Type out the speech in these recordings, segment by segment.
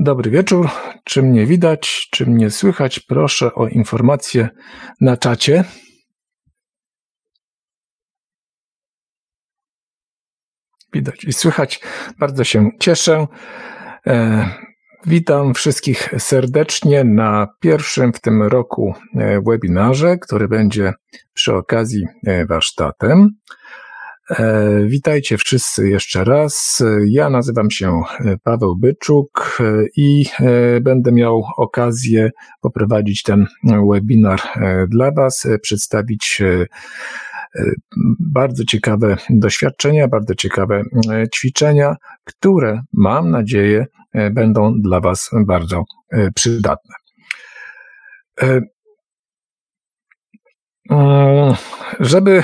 Dobry wieczór. Czy mnie widać, czy mnie słychać? Proszę o informację na czacie. Widać i słychać. Bardzo się cieszę. E, witam wszystkich serdecznie na pierwszym w tym roku e, webinarze, który będzie przy okazji e, warsztatem. E, witajcie wszyscy jeszcze raz. Ja nazywam się e, Paweł Byczuk e, i będę miał okazję poprowadzić ten webinar dla Was, przedstawić bardzo ciekawe doświadczenia, bardzo ciekawe ćwiczenia, które mam nadzieję będą dla Was bardzo przydatne. Mm, żeby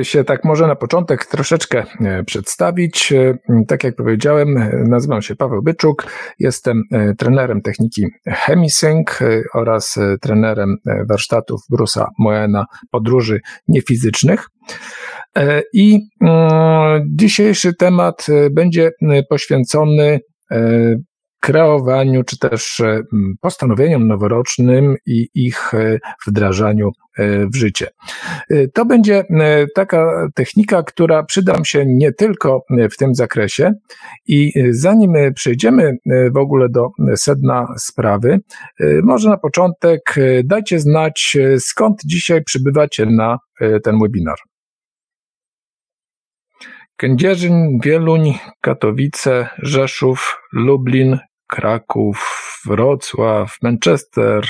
e, się tak może na początek troszeczkę e, przedstawić, e, tak jak powiedziałem, nazywam się Paweł Byczuk, jestem trenerem techniki Hemisync oraz trenerem warsztatów Brusa Moena podróży niefizycznych. I mm, dzisiejszy temat będzie poświęcony kreowaniu czy też e, postanowieniom noworocznym i ich e, wdrażaniu e, w życie. To będzie taka technika, która przyda się nie tylko w tym zakresie i zanim przejdziemy w ogóle do sedna sprawy, może na początek dajcie znać, skąd dzisiaj przybywacie na ten webinar. Kędzierzyn, Wieluń, Katowice, Rzeszów, Lublin, Kraków, Wrocław, Manchester,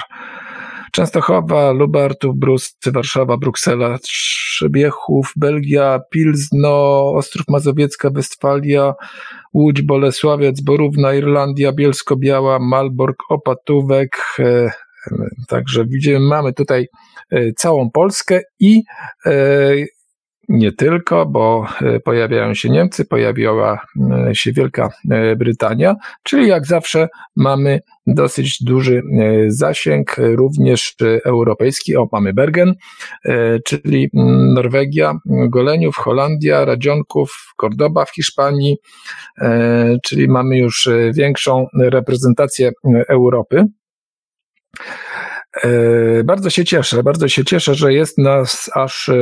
Częstochowa, Lubartów, Bruscy, Warszawa, Bruksela, Trzebiechów, Belgia, Pilzno, Ostrów Mazowiecka, Westfalia, Łódź, Bolesławiec, Borówna, Irlandia, Bielsko-Biała, Malbork, Opatówek. E, także widzimy, mamy tutaj e, całą Polskę i e, nie tylko, bo e, pojawiają się Niemcy, pojawiła e, się Wielka e, Brytania, czyli jak zawsze mamy dosyć duży zasięg, również europejski. O, mamy Bergen, czyli Norwegia, Goleniów, Holandia, Radzionków, Cordoba w Hiszpanii, czyli mamy już większą reprezentację Europy. E, bardzo się cieszę, bardzo się cieszę, że jest nas aż e,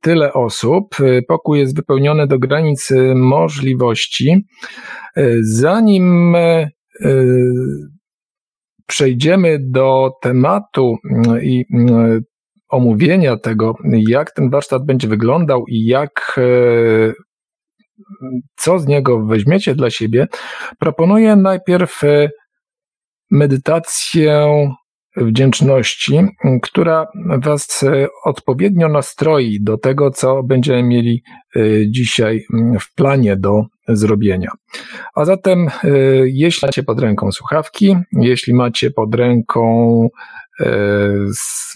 tyle osób. E, pokój jest wypełniony do granic możliwości. Zanim przejdziemy do tematu i omówienia tego, jak ten warsztat będzie wyglądał i jak co z niego weźmiecie dla siebie, proponuję najpierw medytację wdzięczności, która Was e, odpowiednio nastroi do tego, co będziemy mieli e, dzisiaj w planie do zrobienia. A zatem, e, jeśli macie pod ręką słuchawki, jeśli macie pod ręką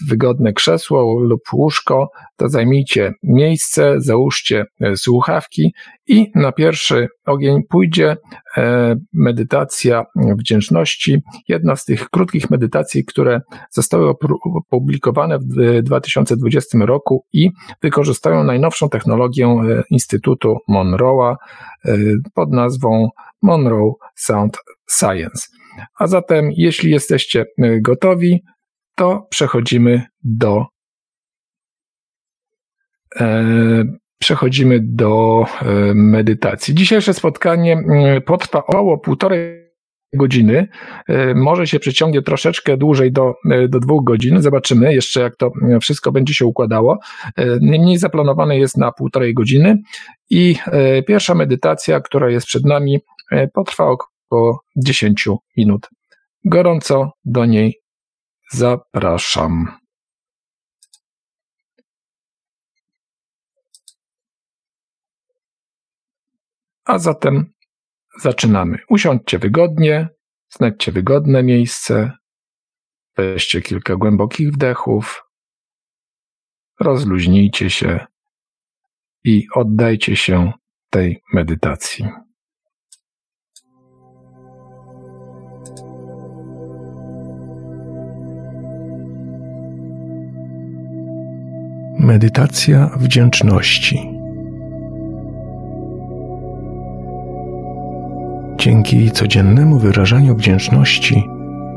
wygodne krzesło lub łóżko, to zajmijcie miejsce, załóżcie e, słuchawki i na pierwszy ogień pójdzie e, medytacja wdzięczności. Jedna z tych krótkich medytacji, które zostały opublikowane w 2020 roku i wykorzystują najnowszą technologię e, Instytutu Monroe'a pod nazwą Monroe Sound Science. A zatem, jeśli jesteście gotowi, to przechodzimy do e, przechodzimy do e, medytacji. Dzisiejsze spotkanie mm, potrwa około półtorej godziny. E, może się przeciągnie troszeczkę dłużej do, do dwóch godzin. Zobaczymy jeszcze, jak to wszystko będzie się układało. Niemniej zaplanowane jest na półtorej godziny i pierwsza medytacja, która jest przed nami, potrwa około 10 minut. Gorąco do niej Zapraszam. A zatem zaczynamy. Usiądźcie wygodnie, znajdźcie wygodne miejsce, weźcie kilka głębokich wdechów, rozluźnijcie się i oddajcie się tej medytacji. Medytacja wdzięczności. Dzięki codziennemu wyrażaniu wdzięczności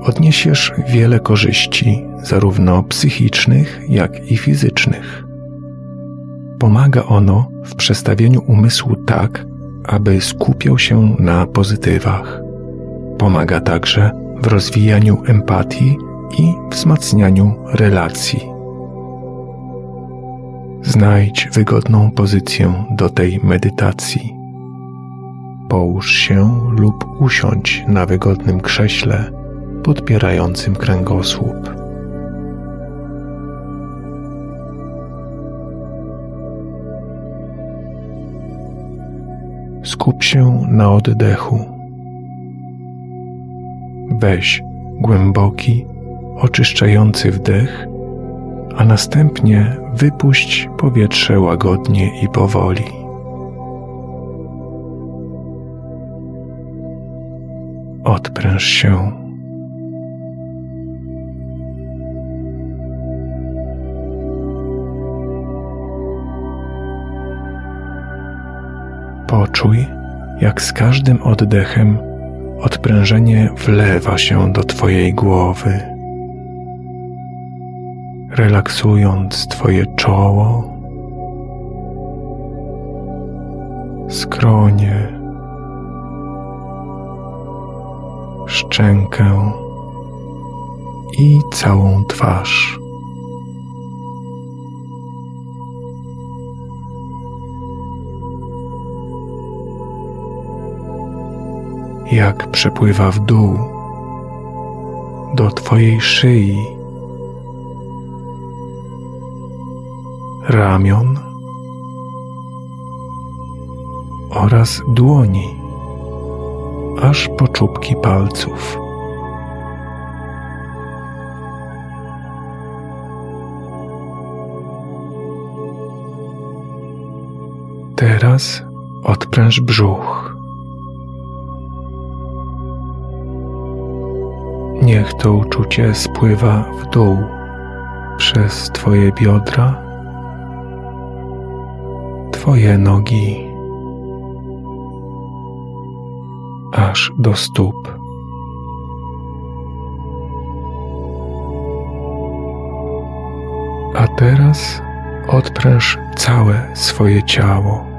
odniesiesz wiele korzyści, zarówno psychicznych, jak i fizycznych. Pomaga ono w przestawieniu umysłu tak, aby skupiał się na pozytywach. Pomaga także w rozwijaniu empatii i wzmacnianiu relacji. Znajdź wygodną pozycję do tej medytacji. Połóż się lub usiądź na wygodnym krześle podpierającym kręgosłup. Skup się na oddechu. Weź głęboki, oczyszczający wdech, a następnie wypuść powietrze łagodnie i powoli. Odpręż się. Poczuj, jak z każdym oddechem odprężenie wlewa się do Twojej głowy, relaksując Twoje czoło, skronie, szczękę i całą twarz. jak przepływa w dół do Twojej szyi, ramion oraz dłoni, aż po czubki palców. Teraz odpręż brzuch. Niech to uczucie spływa w dół przez Twoje biodra, Twoje nogi, aż do stóp. A teraz odpręż całe swoje ciało.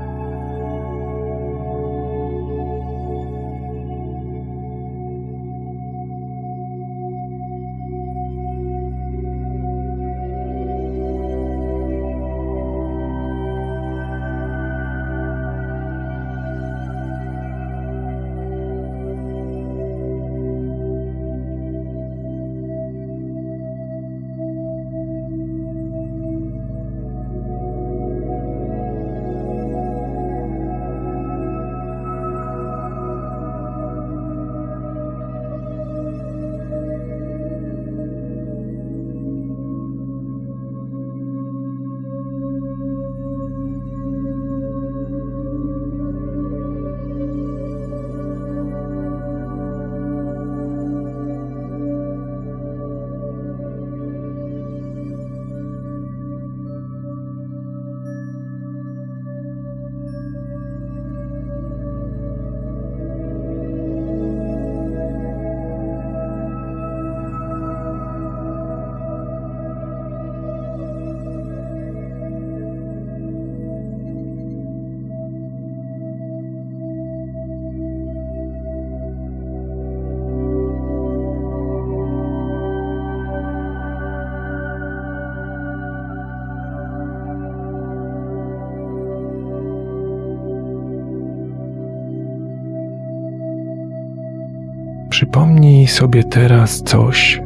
Sobie teraz coś,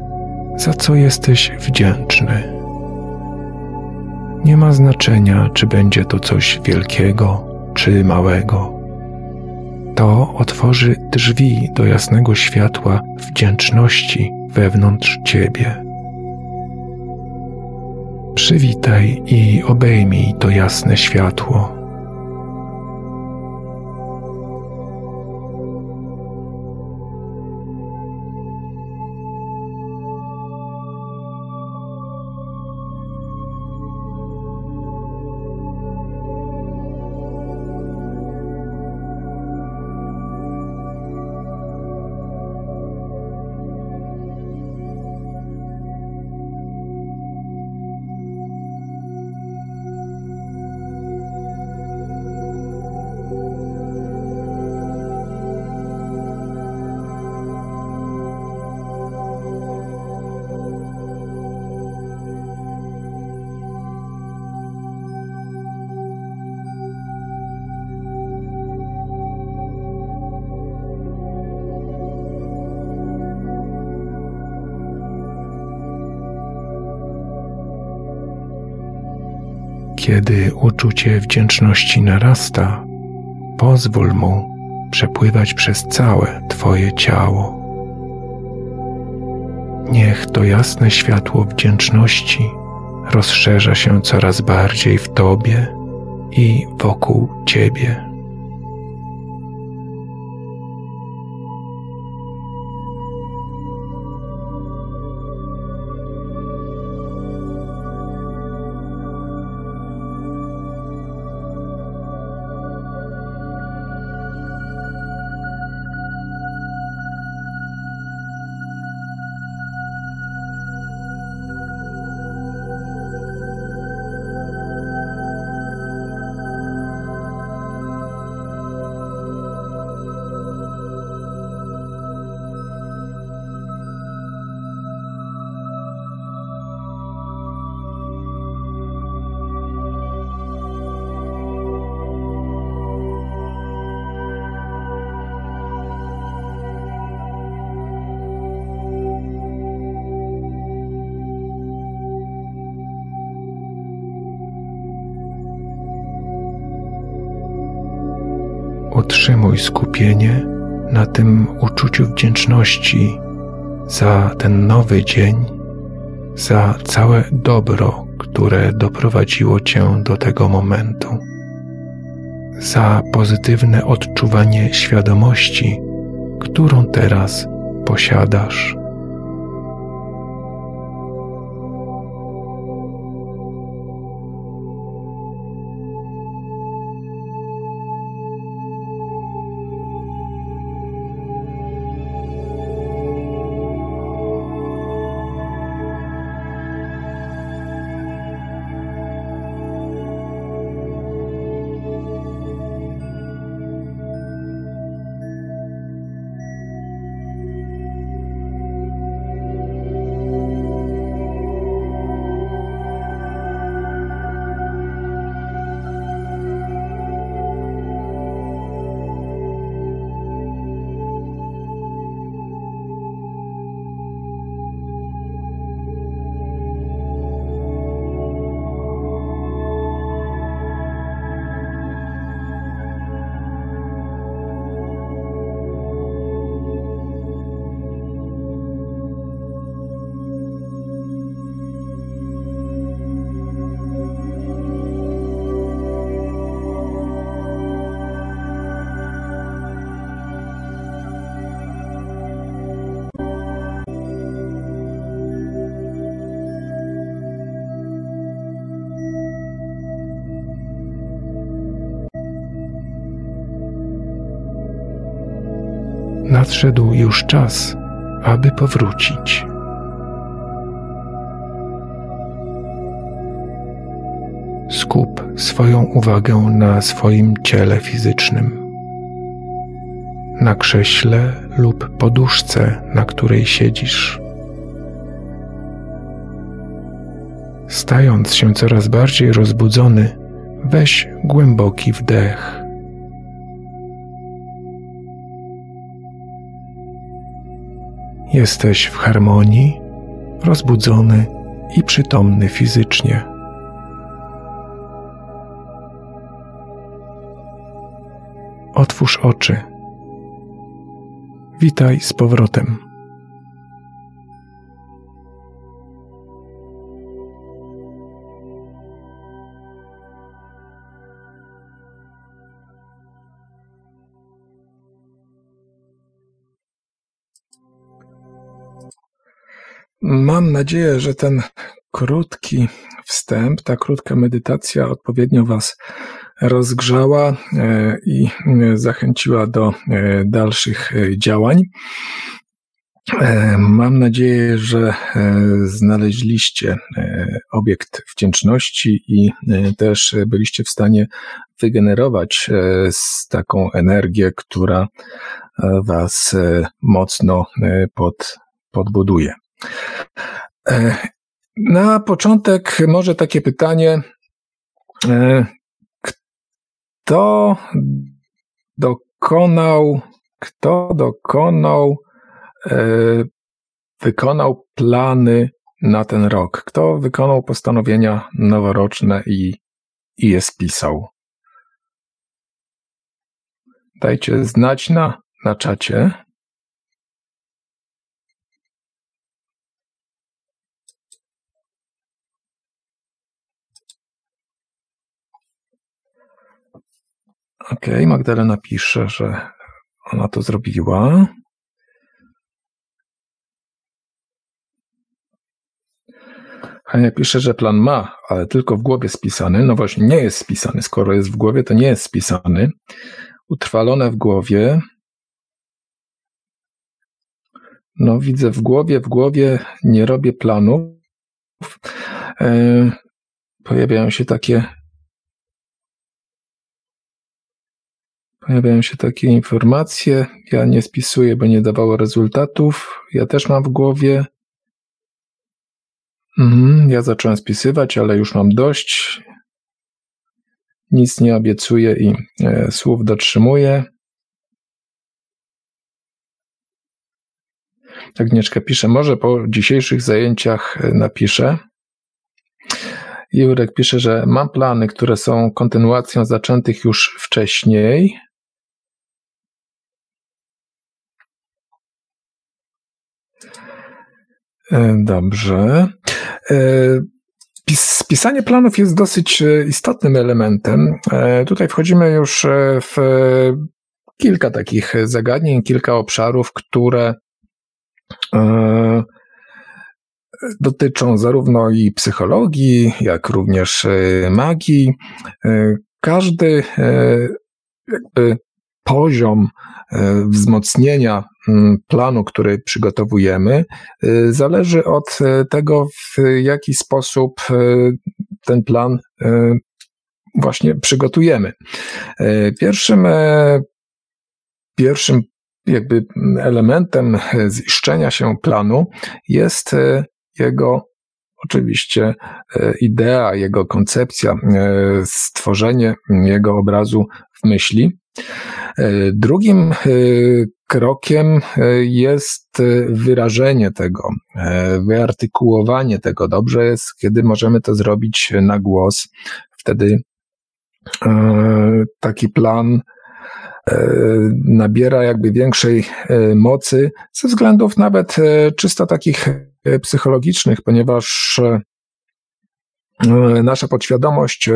za co jesteś wdzięczny. Nie ma znaczenia, czy będzie to coś wielkiego czy małego. To otworzy drzwi do jasnego światła wdzięczności wewnątrz ciebie. Przywitaj i obejmij to jasne światło. Kiedy uczucie wdzięczności narasta, pozwól mu przepływać przez całe Twoje ciało. Niech to jasne światło wdzięczności rozszerza się coraz bardziej w Tobie i wokół Ciebie. Skupienie na tym uczuciu wdzięczności za ten nowy dzień, za całe dobro, które doprowadziło Cię do tego momentu, za pozytywne odczuwanie świadomości, którą teraz posiadasz. Nadszedł już czas, aby powrócić. Skup swoją uwagę na swoim ciele fizycznym, na krześle lub poduszce, na której siedzisz. Stając się coraz bardziej rozbudzony, weź głęboki wdech. Jesteś w harmonii, rozbudzony i przytomny fizycznie. Otwórz oczy. Witaj z powrotem. Mam nadzieję, że ten krótki wstęp, ta krótka medytacja odpowiednio Was rozgrzała e, i e, zachęciła do e, dalszych działań. Mam nadzieję, że znaleźliście obiekt wdzięczności i też byliście w stanie wygenerować taką energię, która Was mocno pod, podbuduje. E, na początek może takie pytanie, e, kto dokonał, kto dokonał, e, wykonał plany na ten rok? Kto wykonał postanowienia noworoczne i i je spisał. Dajcie znać na, na czacie. Ok, Magdalena pisze, że ona to zrobiła. Hania pisze, że plan ma, ale tylko w głowie spisany. No właśnie, nie jest spisany. Skoro jest w głowie, to nie jest spisany. Utrwalone w głowie. No widzę w głowie, w głowie nie robię planów. E, pojawiają się takie Pojawiają się takie informacje. Ja nie spisuję, bo nie dawało rezultatów. Ja też mam w głowie. Mhm, ja zacząłem spisywać, ale już mam dość. Nic nie obiecuję i e, słów dotrzymuję. Agnieszka pisze, może po dzisiejszych zajęciach e, napiszę. Jurek pisze, że mam plany, które są kontynuacją zaczętych już wcześniej. Dobrze. E, spisanie planów jest dosyć e, istotnym elementem. Tutaj wchodzimy już w kilka takich zagadnień, kilka obszarów, które dotyczą zarówno i psychologii, jak również magii. Każdy jakby poziom e, wzmocnienia planu, który przygotowujemy, e, zależy od e, tego, w jaki sposób ten plan właśnie przygotujemy. Pierwszym, pierwszym jakby elementem ziszczenia się planu jest jego oczywiście idea, jego koncepcja, stworzenie jego obrazu w myśli. E, drugim e, krokiem e, jest wyrażenie tego, wyartykułowanie tego. Dobrze jest, kiedy możemy to zrobić na głos. Wtedy taki plan nabiera jakby większej mocy ze względów nawet czysto takich psychologicznych, ponieważ nasza podświadomość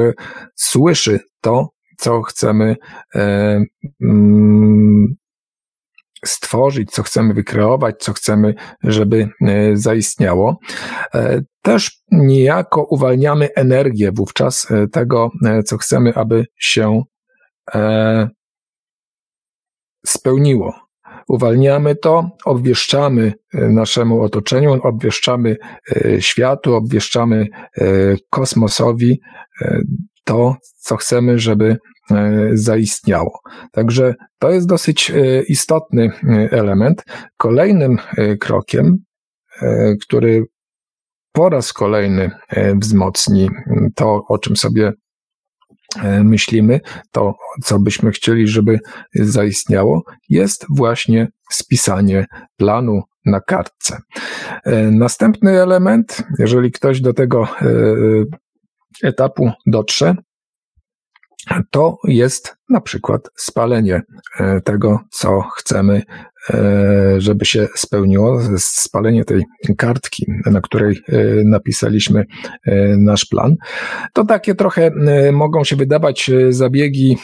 słyszy to, co chcemy e, mm, stworzyć, co chcemy wykreować, co chcemy, żeby e, zaistniało. E, też niejako uwalniamy energię wówczas tego, co chcemy, aby się spełniło. Uwalniamy to, obwieszczamy naszemu otoczeniu, obwieszczamy światu, obwieszczamy kosmosowi to, co chcemy, żeby e, zaistniało. Także to jest dosyć e, istotny e, element. Kolejnym krokiem, który po raz kolejny wzmocni to, o czym sobie myślimy, to co byśmy chcieli, żeby zaistniało, jest właśnie spisanie planu na kartce. Następny element, jeżeli ktoś do tego etapu dotrze, to jest na przykład spalenie e, tego, co chcemy żeby się spełniło, spalenie tej kartki, na której e, napisaliśmy e, nasz plan. To takie trochę mogą się wydawać zabiegi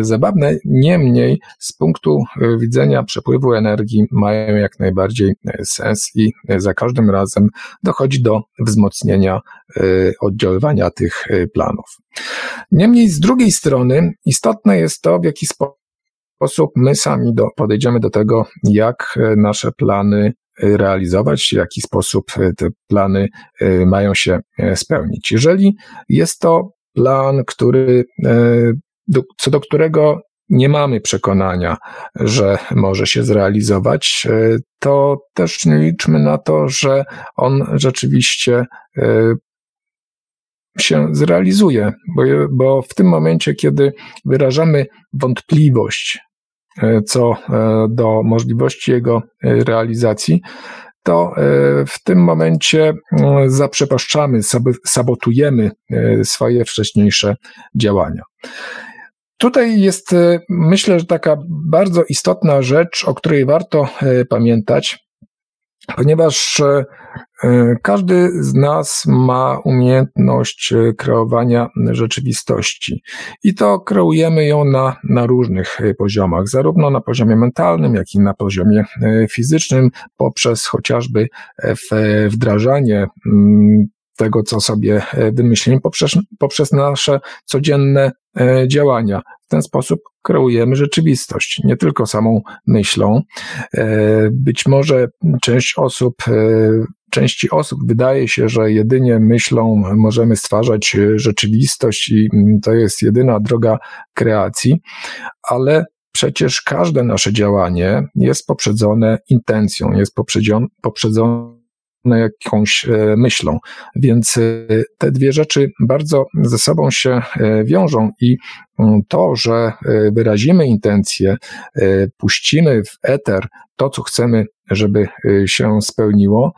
zabawne, niemniej z punktu widzenia przepływu energii mają jak najbardziej sens i za każdym razem dochodzi do wzmocnienia oddziaływania tych planów. Niemniej z drugiej strony istotne jest to, w jaki sposób sposób my sami do, podejdziemy do tego, jak e, nasze plany e, realizować, w jaki sposób e, te plany mają się spełnić. Jeżeli jest to plan, który, co do którego nie mamy przekonania, że może się zrealizować, to też nie liczmy na to, że on rzeczywiście się zrealizuje, bo, bo w tym momencie, kiedy wyrażamy wątpliwość co e, do możliwości jego e, realizacji, to w tym momencie zaprzepaszczamy, sabotujemy swoje wcześniejsze działania. Tutaj jest, myślę, że taka bardzo istotna rzecz, o której warto pamiętać, ponieważ e, e, każdy z nas ma umiejętność e, kreowania rzeczywistości i to kreujemy ją na, na różnych poziomach, zarówno na poziomie mentalnym, jak i na poziomie fizycznym, poprzez chociażby wdrażanie mm, tego, co sobie wymyślimy, poprzez, poprzez nasze codzienne działania. W ten sposób kreujemy rzeczywistość, nie tylko samą myślą. E, być może część osób, e, części osób wydaje się, że jedynie myślą możemy stwarzać rzeczywistość i to jest jedyna droga kreacji, ale przecież każde nasze działanie jest poprzedzone intencją, jest poprzedzone jakąś e, myślą. Więc e, te dwie rzeczy bardzo ze sobą się e, wiążą i mm, to, że wyrazimy intencje, puścimy w eter to, co chcemy, żeby się spełniło,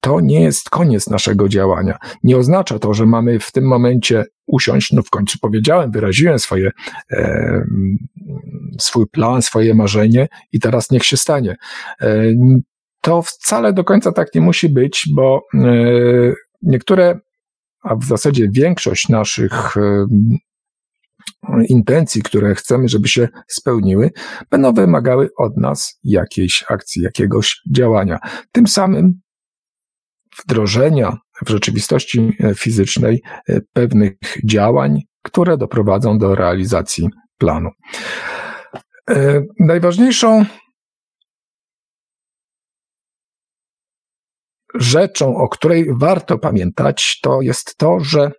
to nie jest koniec naszego działania. Nie oznacza to, że mamy w tym momencie usiąść, no w końcu powiedziałem, wyraziłem swoje, e, swój plan, swoje marzenie i teraz niech się stanie. E, to wcale do końca tak nie musi być, bo e, niektóre, a w zasadzie większość naszych e, intencji, które chcemy, żeby się spełniły, będą wymagały od nas jakiejś akcji, jakiegoś działania. Tym samym wdrożenia w rzeczywistości e, fizycznej pewnych działań, które doprowadzą do realizacji planu. Najważniejszą rzeczą, o której warto pamiętać, to jest to, że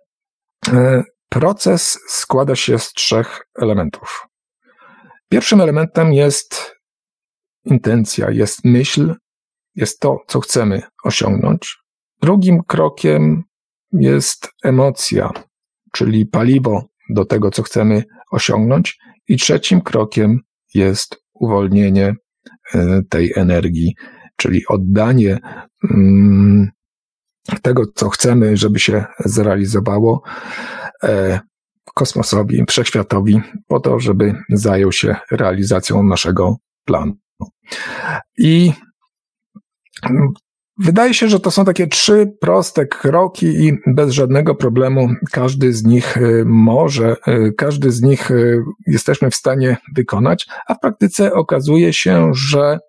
e, proces składa się z trzech elementów. Pierwszym elementem jest intencja, jest myśl, jest to, co chcemy osiągnąć. Drugim krokiem jest emocja, czyli paliwo do tego, co chcemy osiągnąć. I trzecim krokiem jest uwolnienie e, tej energii, czyli oddanie mm, tego, co chcemy, żeby się zrealizowało e, kosmosowi, wszechświatowi, po to, żeby zajął się realizacją naszego planu. I Wydaje się, że to są takie trzy proste kroki i bez żadnego problemu każdy z nich y, może, y, każdy z nich jesteśmy w stanie wykonać, a w praktyce okazuje się, że mm,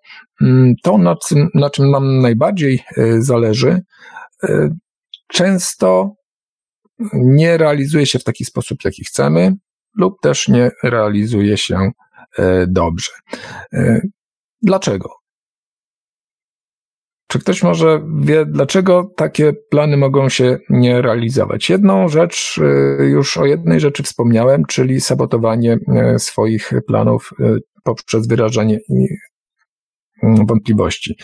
to, na czym, na czym nam najbardziej zależy, często nie realizuje się w taki sposób, jaki chcemy, lub też nie realizuje się dobrze. Dlaczego? Czy ktoś może wie, dlaczego takie plany mogą się nie realizować? Jedną rzecz, już o jednej rzeczy wspomniałem, czyli sabotowanie swoich planów poprzez wyrażanie mm, wątpliwości.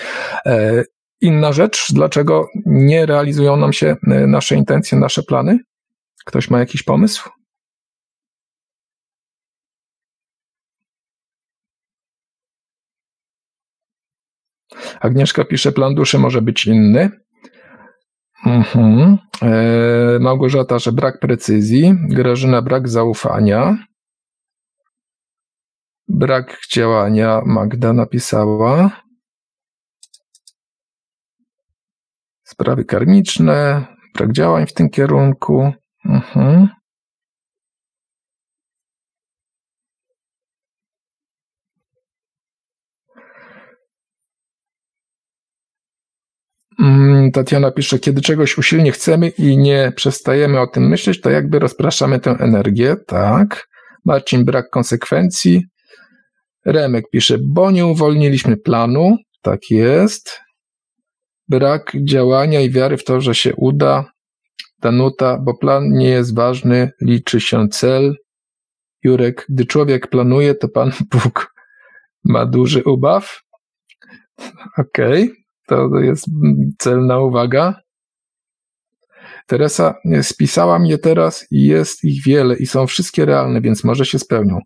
E, inna rzecz, dlaczego nie realizują nam się nasze intencje, nasze plany? Ktoś ma jakiś pomysł? Agnieszka pisze, plan duszy może być inny. Mhm. E, Małgorzata, że brak precyzji. Grażyna, brak zaufania. Brak działania, Magda napisała. Sprawy karmiczne, brak działań w tym kierunku. Mhm. Mm, Tatiana pisze, kiedy czegoś usilnie chcemy i nie przestajemy o tym myśleć, to jakby rozpraszamy tę energię, tak. Marcin, brak konsekwencji. Remek pisze, bo nie uwolniliśmy planu, tak jest. Brak działania i wiary w to, że się uda. Danuta, bo plan nie jest ważny, liczy się cel. Jurek, gdy człowiek planuje, to Pan Bóg ma duży ubaw. Okej. Okay. To jest celna uwaga. Teresa, spisałam je teraz i jest ich wiele i są wszystkie realne, więc może się spełnią.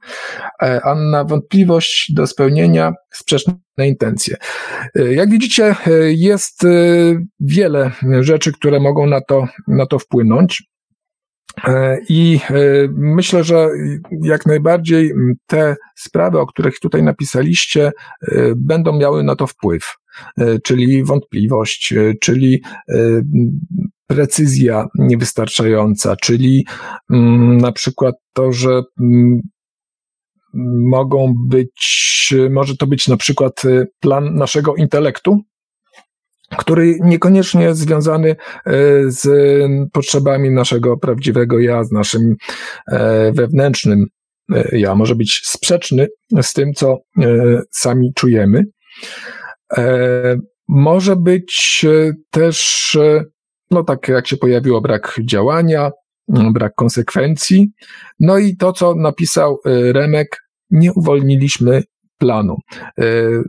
E, Anna, wątpliwość do spełnienia, sprzeczne intencje. E, jak widzicie, jest wiele rzeczy, które mogą na to, na to wpłynąć. E, I e, myślę, że jak najbardziej te sprawy, o których tutaj napisaliście, e, będą miały na to wpływ, czyli wątpliwość, czyli precyzja niewystarczająca, czyli na przykład to, że mogą być, może to być na przykład plan naszego intelektu, który niekoniecznie jest związany e, z potrzebami naszego prawdziwego ja, z naszym e, wewnętrznym e, ja. Może być sprzeczny z tym, co sami czujemy. Może być też, no tak jak się pojawiło, brak działania, brak konsekwencji. No i to, co napisał Remek, nie uwolniliśmy planu. E,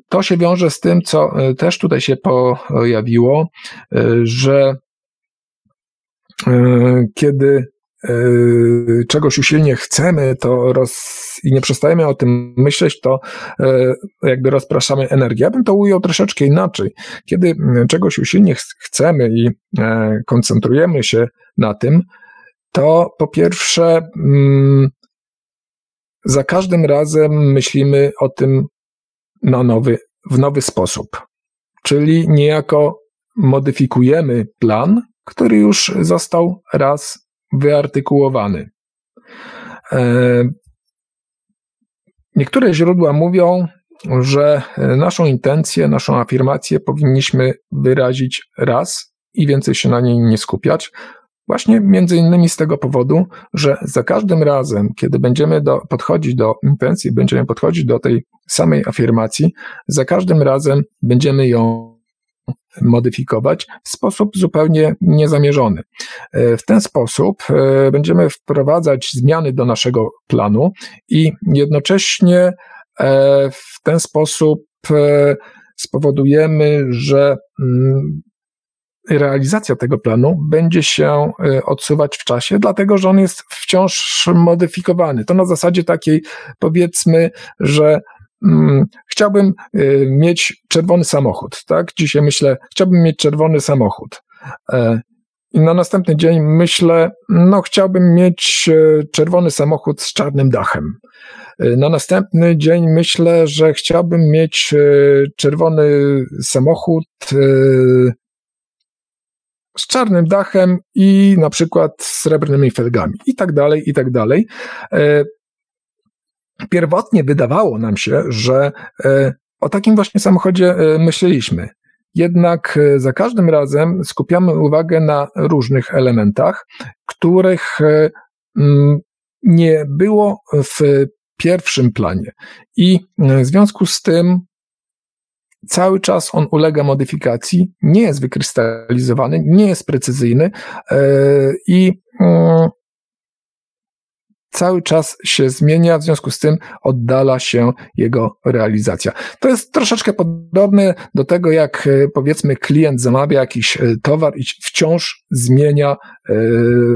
to się wiąże z tym, co e, też tutaj się pojawiło, że kiedy czegoś usilnie chcemy, to roz, i nie przestajemy o tym myśleć, to jakby rozpraszamy energię. Ja bym to ujął troszeczkę inaczej. Kiedy czegoś usilnie chcemy i koncentrujemy się na tym, to po pierwsze mm, za każdym razem myślimy o tym na nowy, w nowy sposób. Czyli niejako modyfikujemy plan, który już został raz wyartykułowany. E, niektóre źródła mówią, że naszą intencję, naszą afirmację powinniśmy wyrazić raz i więcej się na niej nie skupiać, Właśnie między innymi z tego powodu, że za każdym razem, kiedy będziemy do, podchodzić do intencji, będziemy podchodzić do tej samej afirmacji, za każdym razem będziemy ją modyfikować w sposób zupełnie niezamierzony. E, w ten sposób e, będziemy wprowadzać zmiany do naszego planu i jednocześnie e, w ten sposób spowodujemy, że mm, realizacja tego planu będzie się odsuwać w czasie, dlatego że on jest wciąż modyfikowany. To na zasadzie takiej, powiedzmy, że chciałbym y, mieć czerwony samochód, tak? Dzisiaj myślę, chciałbym mieć czerwony samochód. E, I na następny dzień myślę, no chciałbym mieć czerwony samochód z czarnym dachem. Na następny dzień myślę, że chciałbym mieć czerwony samochód z czarnym dachem i na przykład srebrnymi felgami i tak dalej, i tak dalej. E, pierwotnie wydawało nam się, że e, o takim właśnie samochodzie e, myśleliśmy. Jednak za każdym razem skupiamy uwagę na różnych elementach, których nie było w pierwszym planie. I w związku z tym cały czas on ulega modyfikacji, nie jest wykrystalizowany, nie jest precyzyjny e, i mm, cały czas się zmienia, w związku z tym oddala się jego realizacja. To jest troszeczkę podobne do tego, jak e, powiedzmy klient zamawia jakiś e, towar i wciąż zmienia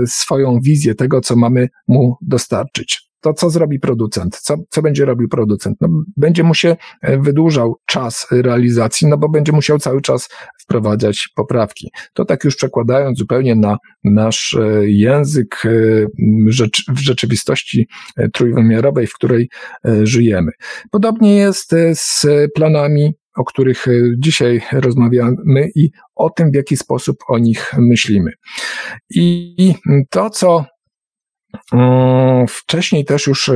swoją wizję tego, co mamy mu dostarczyć to co zrobi producent? Co, co będzie robił producent? No, będzie mu się e, wydłużał czas realizacji, no bo będzie musiał cały czas wprowadzać poprawki. To tak już przekładając zupełnie na nasz e, język e, w rzeczywistości trójwymiarowej, w której żyjemy. Podobnie jest z planami o których dzisiaj rozmawiamy i o tym, w jaki sposób o nich myślimy. I to, co wcześniej też już e,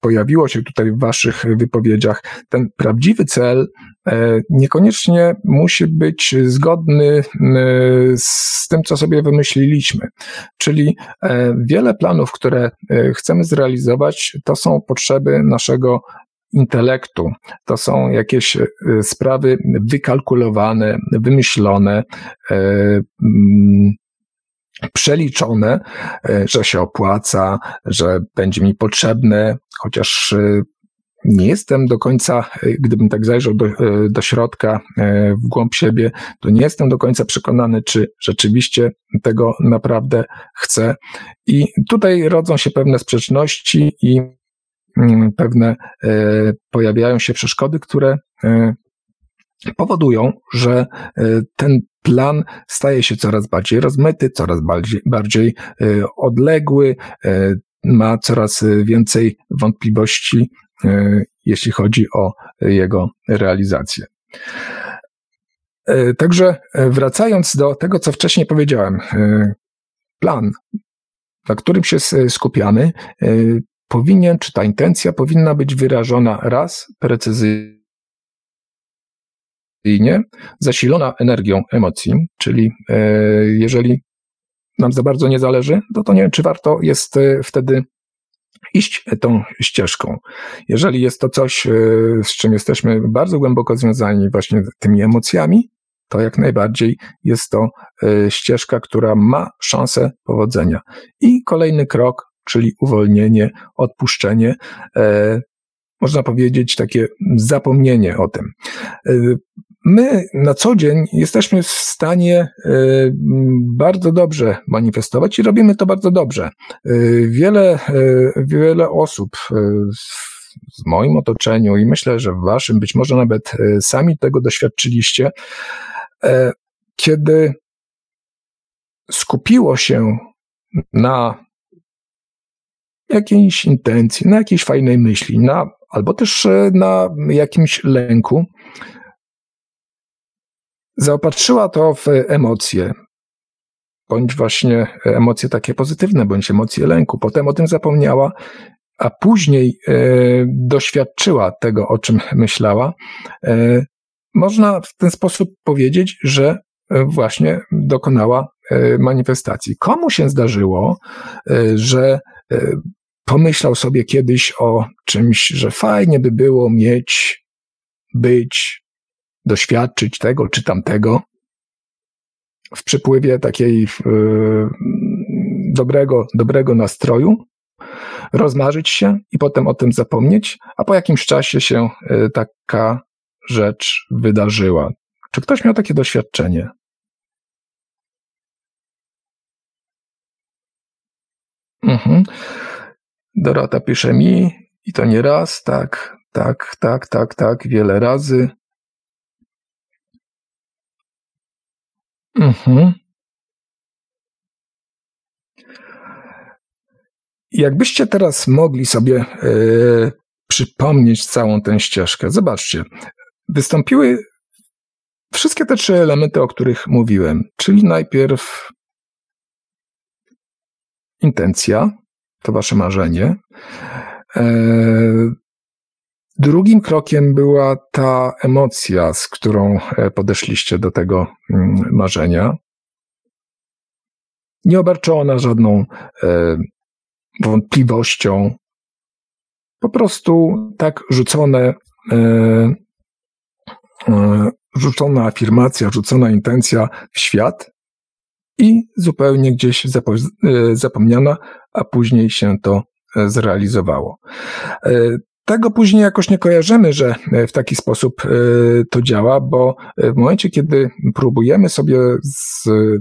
pojawiło się tutaj w Waszych wypowiedziach, ten prawdziwy cel e, niekoniecznie musi być zgodny e, z tym, co sobie wymyśliliśmy. Czyli wiele planów, które chcemy zrealizować, to są potrzeby naszego intelektu. To są jakieś sprawy wykalkulowane, wymyślone, mm, przeliczone, e, że się opłaca, że będzie mi potrzebne, chociaż e, nie jestem do końca, gdybym tak zajrzał do, do środka, w głąb siebie, to nie jestem do końca przekonany, czy rzeczywiście tego naprawdę chcę. I tutaj rodzą się pewne sprzeczności i mm, pewne pojawiają się przeszkody, które powodują, że ten plan staje się coraz bardziej rozmyty, coraz bardziej, bardziej odległy, ma coraz więcej wątpliwości, e, jeśli chodzi o jego realizację. E, także e, wracając do tego, co wcześniej powiedziałem, plan, na którym się skupiamy, powinien, czy ta intencja powinna być wyrażona raz precyzyjnie, zasilona energią emocji, czyli jeżeli nam za bardzo nie zależy, no to nie wiem, czy warto jest e, wtedy iść tą ścieżką. Jeżeli jest to coś, e, z czym jesteśmy bardzo głęboko związani właśnie tymi emocjami, to jak najbardziej jest to e, ścieżka, która ma szansę powodzenia. I kolejny krok, czyli uwolnienie, odpuszczenie, można powiedzieć takie zapomnienie o tym. My na co dzień jesteśmy w stanie e, bardzo dobrze manifestować i robimy to bardzo dobrze. E, wiele, e, wiele osób w moim otoczeniu i myślę, że w waszym, być może nawet sami tego doświadczyliście, kiedy skupiło się na jakiejś intencji, na jakiejś fajnej myśli, na, albo też na jakimś lęku, zaopatrzyła to w emocje, bądź właśnie emocje takie pozytywne, bądź emocje lęku. Potem o tym zapomniała, a później e, doświadczyła tego, o czym myślała. E, można w ten sposób powiedzieć, że właśnie dokonała e, manifestacji. Komu się zdarzyło, e, że e, pomyślał sobie kiedyś o czymś, że fajnie by było mieć, być, doświadczyć tego czy tamtego w przypływie takiej yy, dobrego, dobrego nastroju, rozmarzyć się i potem o tym zapomnieć, a po jakimś czasie się yy, taka rzecz wydarzyła. Czy ktoś miał takie doświadczenie? Mhm. Dorota pisze mi, i to nie raz, tak, tak, tak, tak, tak, wiele razy. Mhm. Jakbyście teraz mogli sobie e, przypomnieć całą tę ścieżkę, zobaczcie, wystąpiły wszystkie te trzy elementy, o których mówiłem, czyli najpierw intencja, to wasze marzenie. E, Drugim krokiem była ta emocja, z którą e, podeszliście do tego mm, marzenia. Nie obarczona żadną e, wątpliwością. Po prostu tak rzucone, e, rzucona afirmacja, rzucona intencja w świat i zupełnie gdzieś zapomniana, a później się to zrealizowało. Tego później jakoś nie kojarzymy, że e, w taki sposób e, to działa, bo e, w momencie, kiedy próbujemy sobie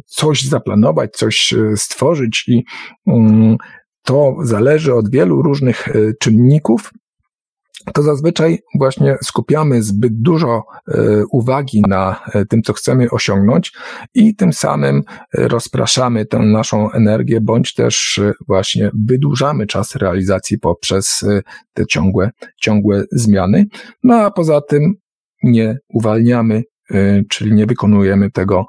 coś zaplanować, coś stworzyć i mm, to zależy od wielu różnych czynników, to zazwyczaj właśnie skupiamy zbyt dużo e, uwagi na e, tym, co chcemy osiągnąć i tym samym e, rozpraszamy tę naszą energię, bądź też właśnie wydłużamy czas realizacji poprzez te ciągłe, ciągłe zmiany. No a poza tym nie uwalniamy czyli nie wykonujemy tego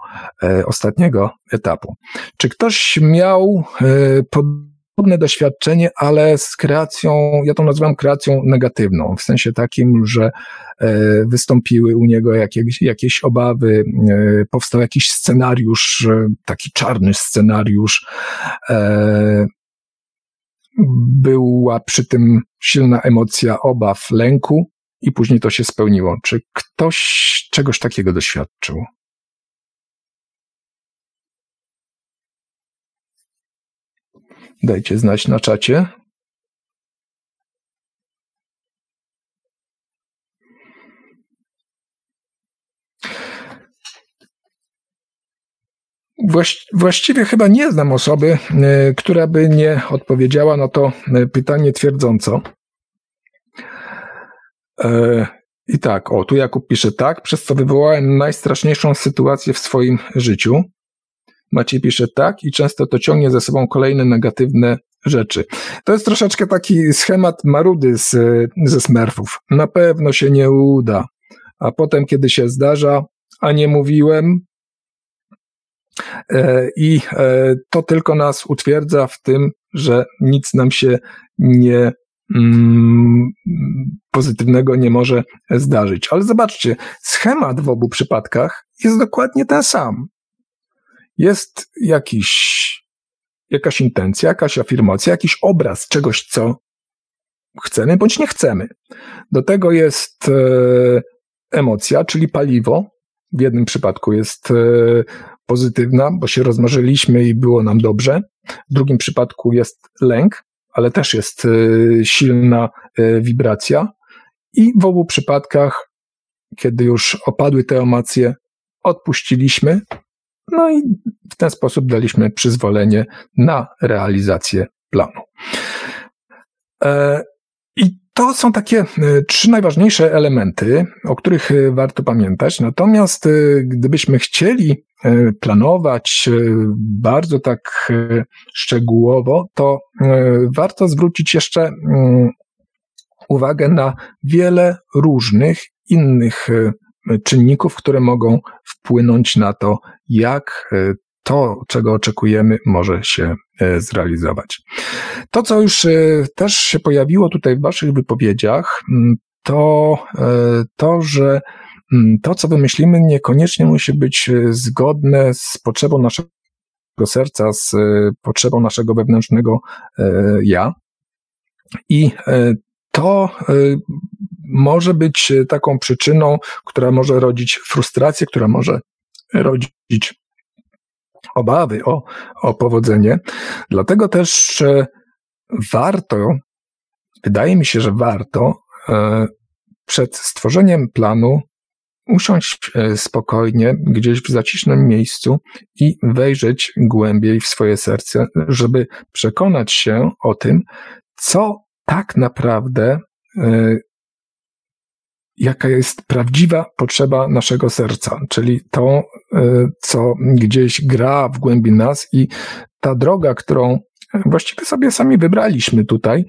ostatniego etapu. Czy ktoś miał pod podobne doświadczenie, ale z kreacją, ja to nazywam kreacją negatywną, w sensie takim, że e, wystąpiły u niego jakieś, jakieś obawy, e, powstał jakiś scenariusz, e, taki czarny scenariusz, była przy tym silna emocja obaw, lęku i później to się spełniło. Czy ktoś czegoś takiego doświadczył? Dajcie znać na czacie. Właściwie chyba nie znam osoby, e, która by nie odpowiedziała na to e, pytanie twierdząco. E, I tak, o tu Jakub pisze tak, przez co wywołałem najstraszniejszą sytuację w swoim życiu. Maciej pisze tak i często to ciągnie za sobą kolejne negatywne rzeczy. To jest troszeczkę taki schemat marudy z, ze Smurfów. Na pewno się nie uda. A potem, kiedy się zdarza, a nie mówiłem, e, i e, to tylko nas utwierdza w tym, że nic nam się nie mm, pozytywnego nie może zdarzyć. Ale zobaczcie, schemat w obu przypadkach jest dokładnie ten sam. Jest jakiś, jakaś intencja, jakaś afirmacja, jakiś obraz czegoś, co chcemy bądź nie chcemy. Do tego jest e, emocja, czyli paliwo. W jednym przypadku jest e, pozytywna, bo się rozmarzyliśmy i było nam dobrze. W drugim przypadku jest lęk, ale też jest e, silna e, wibracja. I w obu przypadkach, kiedy już opadły te emocje, odpuściliśmy, no i w ten sposób daliśmy przyzwolenie na realizację planu. I to są takie trzy najważniejsze elementy, o których warto pamiętać. Natomiast gdybyśmy chcieli planować bardzo tak szczegółowo, to warto zwrócić jeszcze uwagę na wiele różnych innych czynników, które mogą wpłynąć na to, jak to, czego oczekujemy, może się e, zrealizować. To, co już e, też się pojawiło tutaj w Waszych wypowiedziach, to e, to, że to, co wymyślimy, niekoniecznie musi być zgodne z potrzebą naszego serca, z potrzebą naszego wewnętrznego ja. I to może być taką przyczyną, która może rodzić frustrację, która może rodzić obawy o, o powodzenie. Dlatego też warto, wydaje mi się, że warto e, przed stworzeniem planu usiąść e, spokojnie gdzieś w zacisznym miejscu i wejrzeć głębiej w swoje serce, żeby przekonać się o tym, co tak naprawdę e, jaka jest prawdziwa potrzeba naszego serca, czyli to, e, co gdzieś gra w głębi nas i ta droga, którą właściwie sobie sami wybraliśmy tutaj,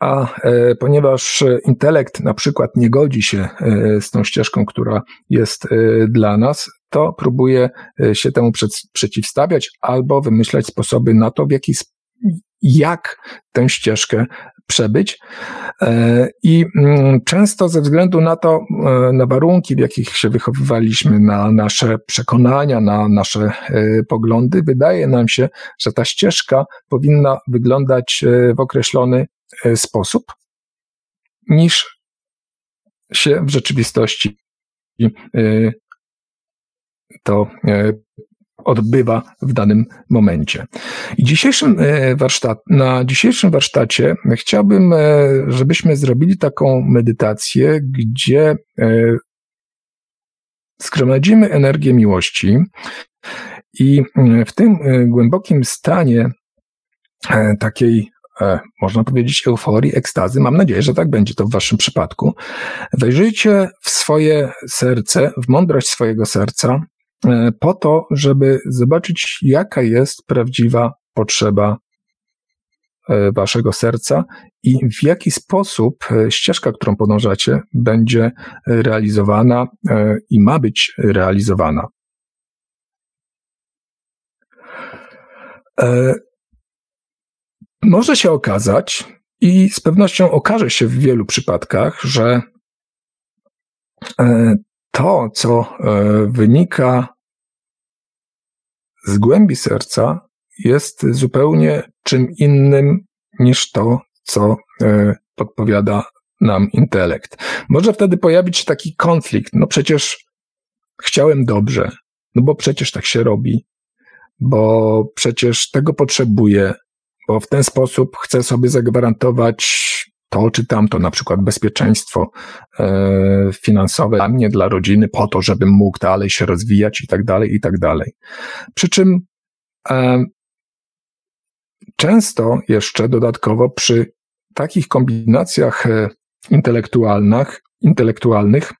a e, ponieważ intelekt na przykład nie godzi się e, z tą ścieżką, która jest dla nas, to próbuje się temu przeciwstawiać albo wymyślać sposoby na to, w jaki jak tę ścieżkę przebyć. E, I mm, często ze względu na to, e, na warunki, w jakich się wychowywaliśmy, na nasze przekonania, na nasze e, poglądy, wydaje nam się, że ta ścieżka powinna wyglądać w określony sposób, niż się w rzeczywistości to odbywa w danym momencie. I dzisiejszym e, warsztat, na dzisiejszym warsztacie chciałbym, e, żebyśmy zrobili taką medytację, gdzie e, zgromadzimy energię miłości i w tym głębokim stanie takiej można powiedzieć, euforii, ekstazy. Mam nadzieję, że tak będzie to w Waszym przypadku. Wejrzyjcie w swoje serce, w mądrość swojego serca po to, żeby zobaczyć, jaka jest prawdziwa potrzeba e, waszego serca i w jaki sposób e, ścieżka, którą podążacie, będzie realizowana i ma być realizowana. Może się okazać, i z pewnością okaże się w wielu przypadkach, że to, co e, wynika z głębi serca, jest zupełnie czym innym niż to, co e, podpowiada nam intelekt. Może wtedy pojawić się taki konflikt. No przecież chciałem dobrze, no bo przecież tak się robi, bo przecież tego potrzebuję, bo w ten sposób chcę sobie zagwarantować to czy tamto, na przykład bezpieczeństwo finansowe dla mnie, dla rodziny, po to, żebym mógł dalej się rozwijać i tak dalej, i tak dalej. Przy czym często jeszcze dodatkowo przy takich kombinacjach intelektualnych, intelektualnych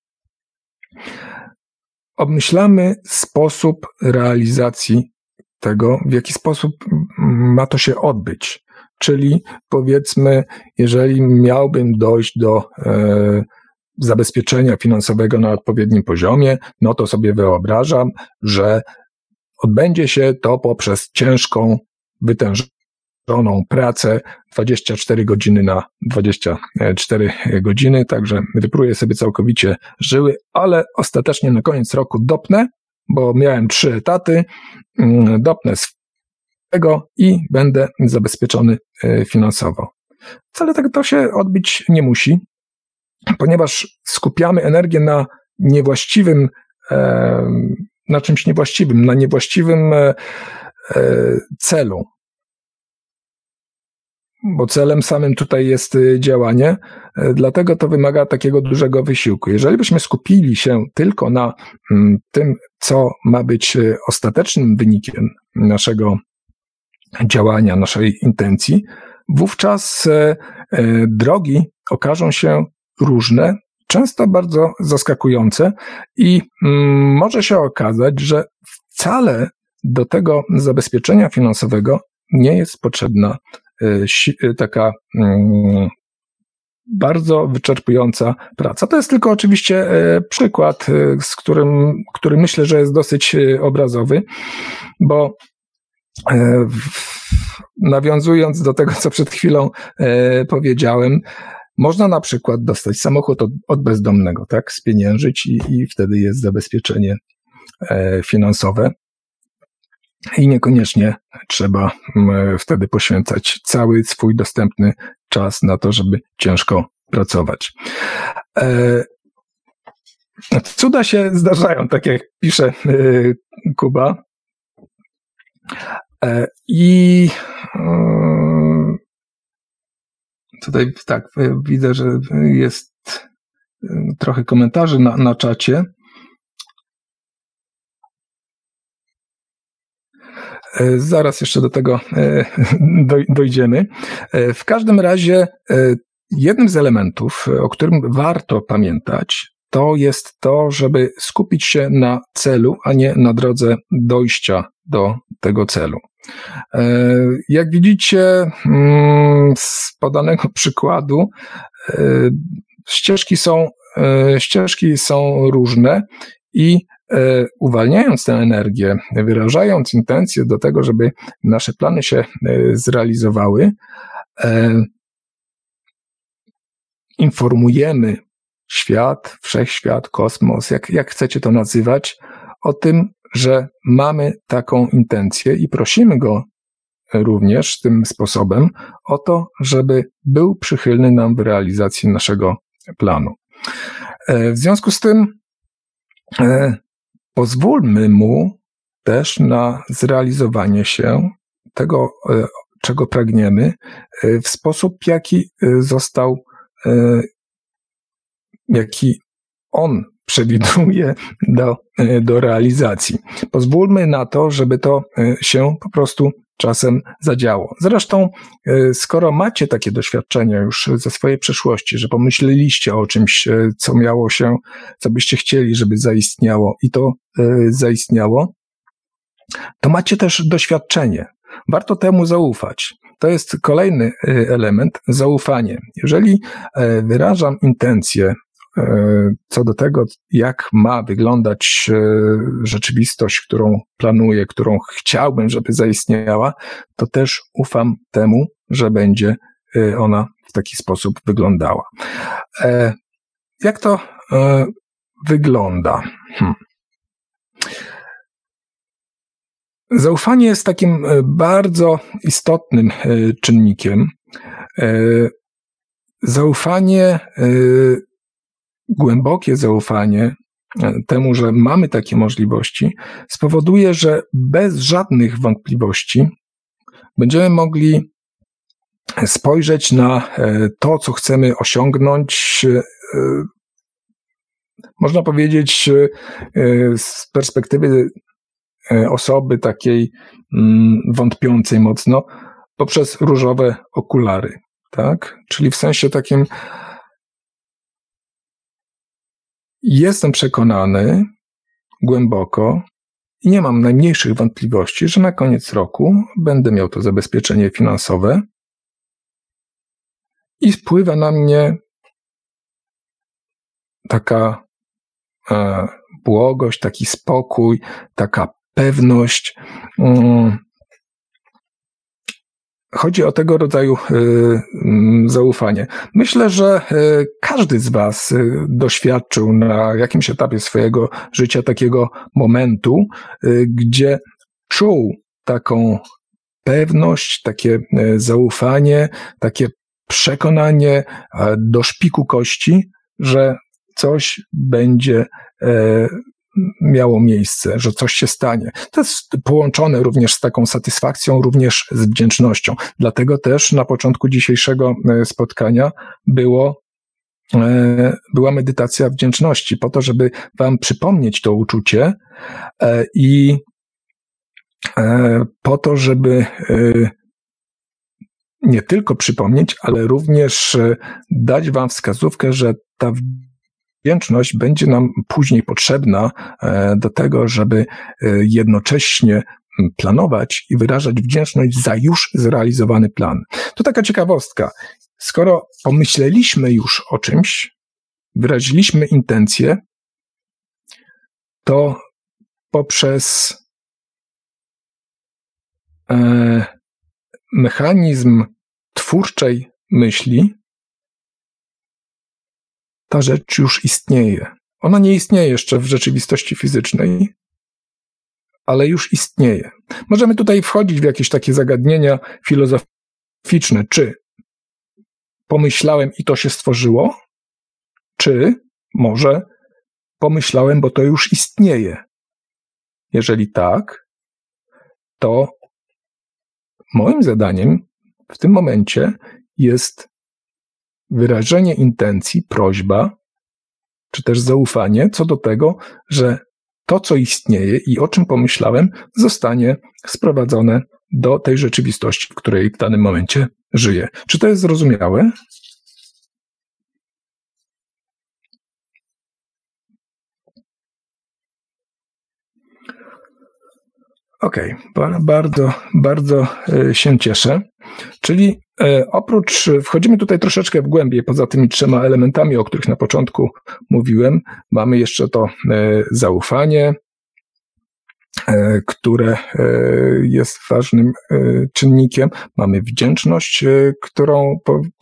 obmyślamy sposób realizacji tego, w jaki sposób ma to się odbyć. Czyli powiedzmy, jeżeli miałbym dojść do e, zabezpieczenia finansowego na odpowiednim poziomie, no to sobie wyobrażam, że odbędzie się to poprzez ciężką, wytężoną pracę 24 godziny na 24 godziny, także wypruję sobie całkowicie żyły, ale ostatecznie na koniec roku dopnę, bo miałem trzy etaty, mm, dopnę tego i będę zabezpieczony e, finansowo. Wcale tak to się odbyć nie musi, ponieważ skupiamy energię na niewłaściwym, e, na czymś niewłaściwym, na niewłaściwym e, celu bo celem samym tutaj jest działanie, dlatego to wymaga takiego dużego wysiłku. Jeżeli byśmy skupili się tylko na mm, tym, co ma być ostatecznym wynikiem naszego działania, naszej intencji, wówczas drogi okażą się różne, często bardzo zaskakujące i mm, może się okazać, że wcale do tego zabezpieczenia finansowego nie jest potrzebna y, taka mm, bardzo wyczerpująca praca. To jest tylko oczywiście przykład, z którym, który myślę, że jest dosyć obrazowy, bo nawiązując do tego, co przed chwilą powiedziałem, można na przykład dostać samochód od, bezdomnego, tak, spieniężyć i, i wtedy jest zabezpieczenie finansowe i niekoniecznie trzeba wtedy poświęcać cały swój dostępny czas na to, żeby ciężko pracować. E, cuda się zdarzają, tak jak pisze e, Kuba. E, I tutaj tak, widzę, że jest trochę komentarzy na, na czacie. E, zaraz jeszcze do tego e, dojdziemy. E, w każdym razie jednym z elementów, o którym warto pamiętać, to jest to, żeby skupić się na celu, a nie na drodze dojścia do tego celu. Jak widzicie mm, z podanego przykładu, ścieżki są, ścieżki są różne i E, uwalniając tę energię, wyrażając intencję do tego, żeby nasze plany się e, zrealizowały, e, informujemy świat, wszechświat, kosmos, jak, jak chcecie to nazywać, o tym, że mamy taką intencję i prosimy go również tym sposobem o to, żeby był przychylny nam w realizacji naszego planu. W związku z tym pozwólmy mu też na zrealizowanie się tego, e, czego pragniemy, e, w sposób, jaki e, został, jaki on przewiduje do, do realizacji. Pozwólmy na to, żeby to się po prostu czasem zadziało. Zresztą, e, skoro macie takie doświadczenia już ze swojej przeszłości, że pomyśleliście o czymś, e, co miało się, co byście chcieli, żeby zaistniało i to e, zaistniało, to macie też doświadczenie. Warto temu zaufać. To jest kolejny element, zaufanie. Jeżeli wyrażam intencję E, co do tego, jak ma wyglądać e, rzeczywistość, którą planuję, którą chciałbym, żeby zaistniała, to też ufam temu, że będzie e, ona w taki sposób wyglądała. Jak to wygląda? Hmm. Zaufanie jest takim bardzo istotnym czynnikiem. Zaufanie głębokie zaufanie e, temu, że mamy takie możliwości, spowoduje, że bez żadnych wątpliwości będziemy mogli spojrzeć na to, co chcemy osiągnąć, można powiedzieć, z perspektywy osoby takiej mm, wątpiącej mocno, poprzez różowe okulary, tak? Czyli w sensie takim jestem przekonany głęboko i nie mam najmniejszych wątpliwości, że na koniec roku będę miał to zabezpieczenie finansowe i spływa na mnie taka e, błogość, taki spokój, taka pewność. Mm, chodzi o tego rodzaju y, mm, zaufanie. Myślę, że y, każdy z Was y, doświadczył na jakimś etapie swojego życia takiego momentu, gdzie czuł taką pewność, takie zaufanie, takie przekonanie do szpiku kości, że coś będzie e, miało miejsce, że coś się stanie. To jest połączone również z taką satysfakcją, również z wdzięcznością. Dlatego też na początku dzisiejszego e, spotkania było e, była medytacja wdzięczności, po to, żeby Wam przypomnieć to uczucie e, i po to, żeby nie tylko przypomnieć, ale również dać Wam wskazówkę, że ta wdzięczność będzie nam później potrzebna e, do tego, żeby e, jednocześnie planować i wyrażać wdzięczność za już zrealizowany plan. To taka ciekawostka. Skoro pomyśleliśmy już o czymś, wyraziliśmy intencję, to poprzez e, mechanizm twórczej myśli ta rzecz już istnieje. Ona nie istnieje jeszcze w rzeczywistości fizycznej, ale już istnieje. Możemy tutaj wchodzić w jakieś takie zagadnienia filozoficzne, czy pomyślałem i to się stworzyło, czy może pomyślałem, bo to już istnieje. Jeżeli tak, to moim zadaniem w tym momencie jest wyrażenie intencji, prośba, czy też zaufanie co do tego, że to, co istnieje i o czym pomyślałem, zostanie sprowadzone do tej rzeczywistości, w której w danym momencie żyję. Czy to jest zrozumiałe? Okej, okay. bardzo, bardzo e, się cieszę. Czyli e, oprócz, wchodzimy tutaj troszeczkę w głębiej, poza tymi trzema elementami, o których na początku mówiłem, mamy jeszcze to e, zaufanie, które jest ważnym czynnikiem. Mamy wdzięczność, którą,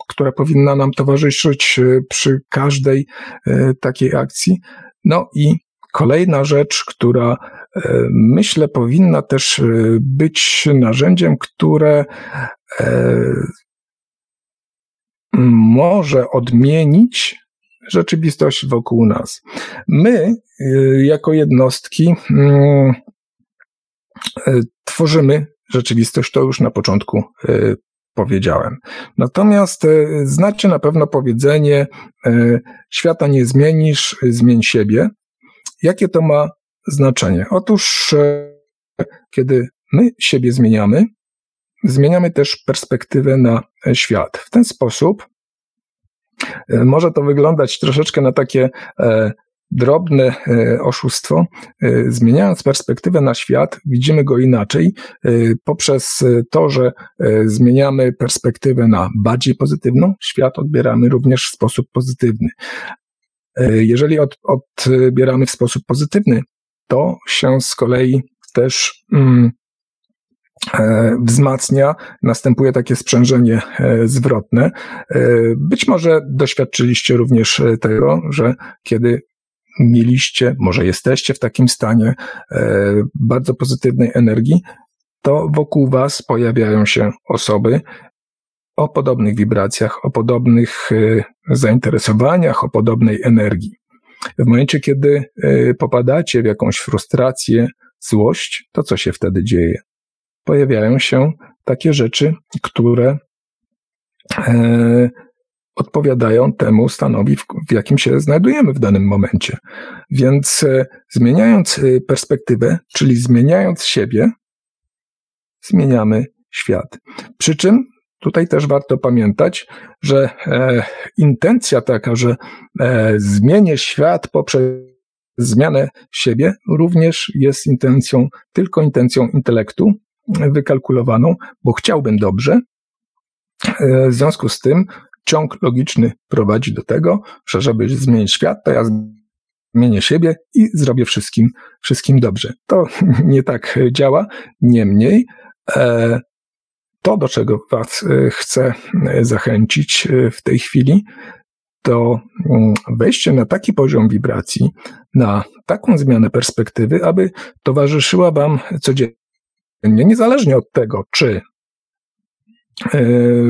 która powinna nam towarzyszyć przy każdej takiej akcji. No i kolejna rzecz, która E, myślę, powinna też e, być narzędziem, które e, może odmienić rzeczywistość wokół nas. My, jako jednostki, mm, tworzymy rzeczywistość, to już na początku powiedziałem. Natomiast znacie na pewno powiedzenie: świata nie zmienisz, zmień siebie. Jakie to ma znaczenie? Otóż, e, kiedy my siebie zmieniamy, zmieniamy też perspektywę na świat. W ten sposób e, może to wyglądać troszeczkę na takie e, drobne oszustwo. Zmieniając perspektywę na świat, widzimy go inaczej poprzez to, że zmieniamy perspektywę na bardziej pozytywną, świat odbieramy również w sposób pozytywny. Jeżeli od, odbieramy w sposób pozytywny to się z kolei też mm, e, wzmacnia, następuje takie sprzężenie e, zwrotne. E, być może doświadczyliście również tego, że kiedy mieliście, może jesteście w takim stanie bardzo pozytywnej energii, to wokół Was pojawiają się osoby o podobnych wibracjach, o podobnych zainteresowaniach, o podobnej energii. W momencie, kiedy e, popadacie w jakąś frustrację, złość, to co się wtedy dzieje? Pojawiają się takie rzeczy, które odpowiadają temu stanowi, w jakim się znajdujemy w danym momencie. Więc zmieniając perspektywę, czyli zmieniając siebie, zmieniamy świat. Przy czym tutaj też warto pamiętać, że e, intencja taka, że e, zmienię świat poprzez zmianę siebie, również jest intencją, tylko intencją intelektu wykalkulowaną, bo chciałbym dobrze. E, w związku z tym ciąg logiczny prowadzi do tego, że żeby zmienić świat, to ja zmienię siebie i zrobię wszystkim, wszystkim dobrze. To nie tak działa. Niemniej e, to, do czego Was e, chcę e, zachęcić e, w tej chwili, to mm, wejście na taki poziom wibracji, na taką zmianę perspektywy, aby towarzyszyła Wam codziennie, niezależnie od tego, czy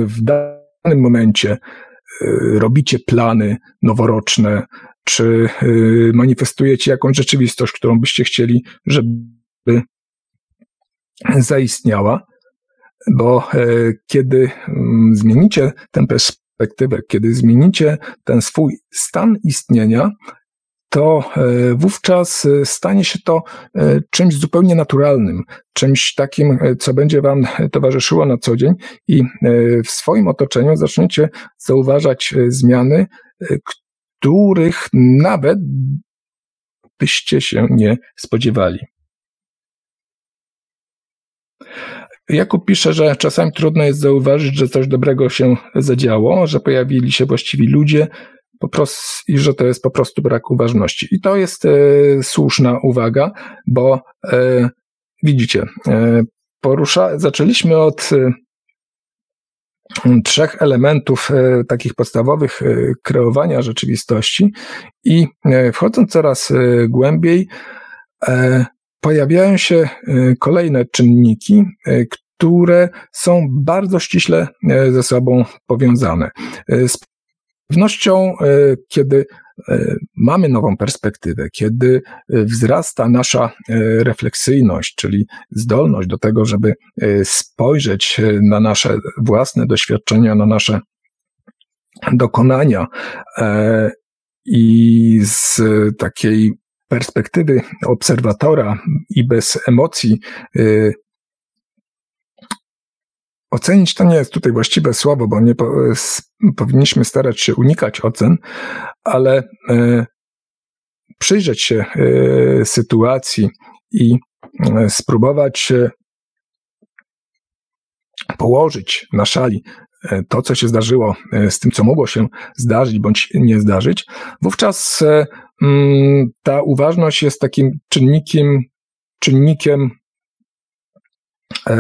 w danym momencie robicie plany noworoczne, czy manifestujecie jakąś rzeczywistość, którą byście chcieli, żeby zaistniała, bo e, kiedy mm, zmienicie tę perspektywę, kiedy zmienicie ten swój stan istnienia, to e, wówczas e, stanie się to czymś zupełnie naturalnym, czymś takim, co będzie Wam towarzyszyło na co dzień i w swoim otoczeniu zaczniecie zauważać zmiany, których nawet byście się nie spodziewali. Jakub pisze, że czasami trudno jest zauważyć, że coś dobrego się zadziało, że pojawili się właściwi ludzie, po prostu, i że to jest po prostu brak uważności. I to jest e, słuszna uwaga, bo e, widzicie, e, porusza, zaczęliśmy od e, trzech elementów e, takich podstawowych e, kreowania rzeczywistości i wchodząc coraz głębiej, pojawiają się e, kolejne czynniki, e, które są bardzo ściśle e, ze sobą powiązane. Z pewnością, kiedy mamy nową perspektywę, kiedy wzrasta nasza refleksyjność, czyli zdolność do tego, żeby spojrzeć na nasze własne doświadczenia, na nasze dokonania i z takiej perspektywy obserwatora i bez emocji y, ocenić to nie jest tutaj właściwe słowo, bo nie po, powinniśmy starać się unikać ocen, ale y, przyjrzeć się y, sytuacji i spróbować położyć na szali to, co się zdarzyło, z tym, co mogło się zdarzyć bądź nie zdarzyć, wówczas Mm, ta uważność jest takim czynnikiem, czynnikiem, e,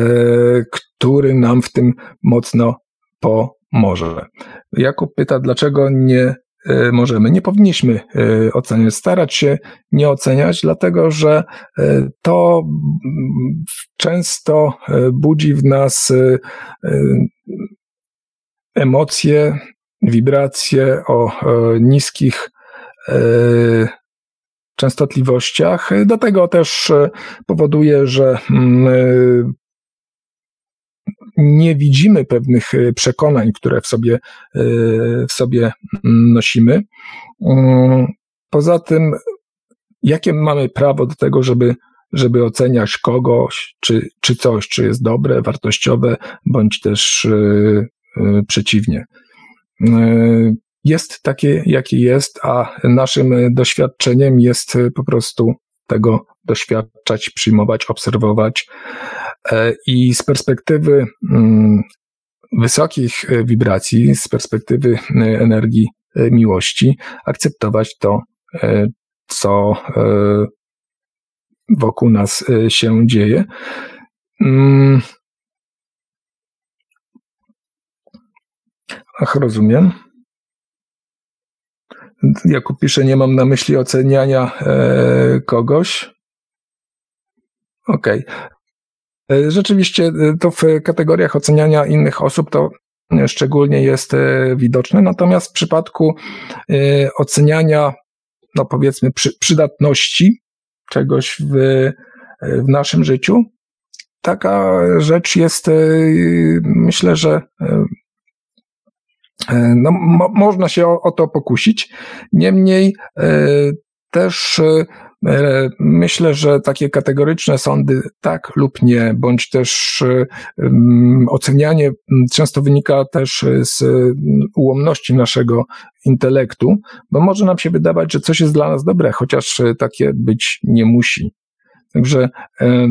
który nam w tym mocno pomoże. Jakub pyta, dlaczego nie e, możemy. Nie powinniśmy e, oceniać, starać się nie oceniać, dlatego że to często budzi w nas emocje, wibracje o niskich E, częstotliwościach. Do tego też e, powoduje, że mm, e, nie widzimy pewnych przekonań, które w sobie, w sobie mm, nosimy. Mm, poza tym, jakie mamy prawo do tego, żeby, żeby oceniać kogoś, czy, czy coś, czy jest dobre, wartościowe, bądź też przeciwnie jest takie, jakie jest, a naszym doświadczeniem jest po prostu tego doświadczać, przyjmować, obserwować. E, I z perspektywy mm, wysokich wibracji, z perspektywy energii miłości, akceptować to, e, co e, wokół nas się dzieje. Ach, rozumiem. Jakub pisze, nie mam na myśli oceniania e, kogoś. Okej. Okay. E, rzeczywiście e, to w kategoriach oceniania innych osób to szczególnie jest e, widoczne, natomiast w przypadku oceniania, no powiedzmy, przy, przydatności czegoś w, w naszym życiu, taka rzecz jest, myślę, że no, mo, można się o, o, to pokusić. Niemniej też E, myślę, że takie kategoryczne sądy tak lub nie, bądź też ocenianie często wynika też z ułomności naszego intelektu, bo może nam się wydawać, że coś jest dla nas dobre, chociaż takie być nie musi. Także e,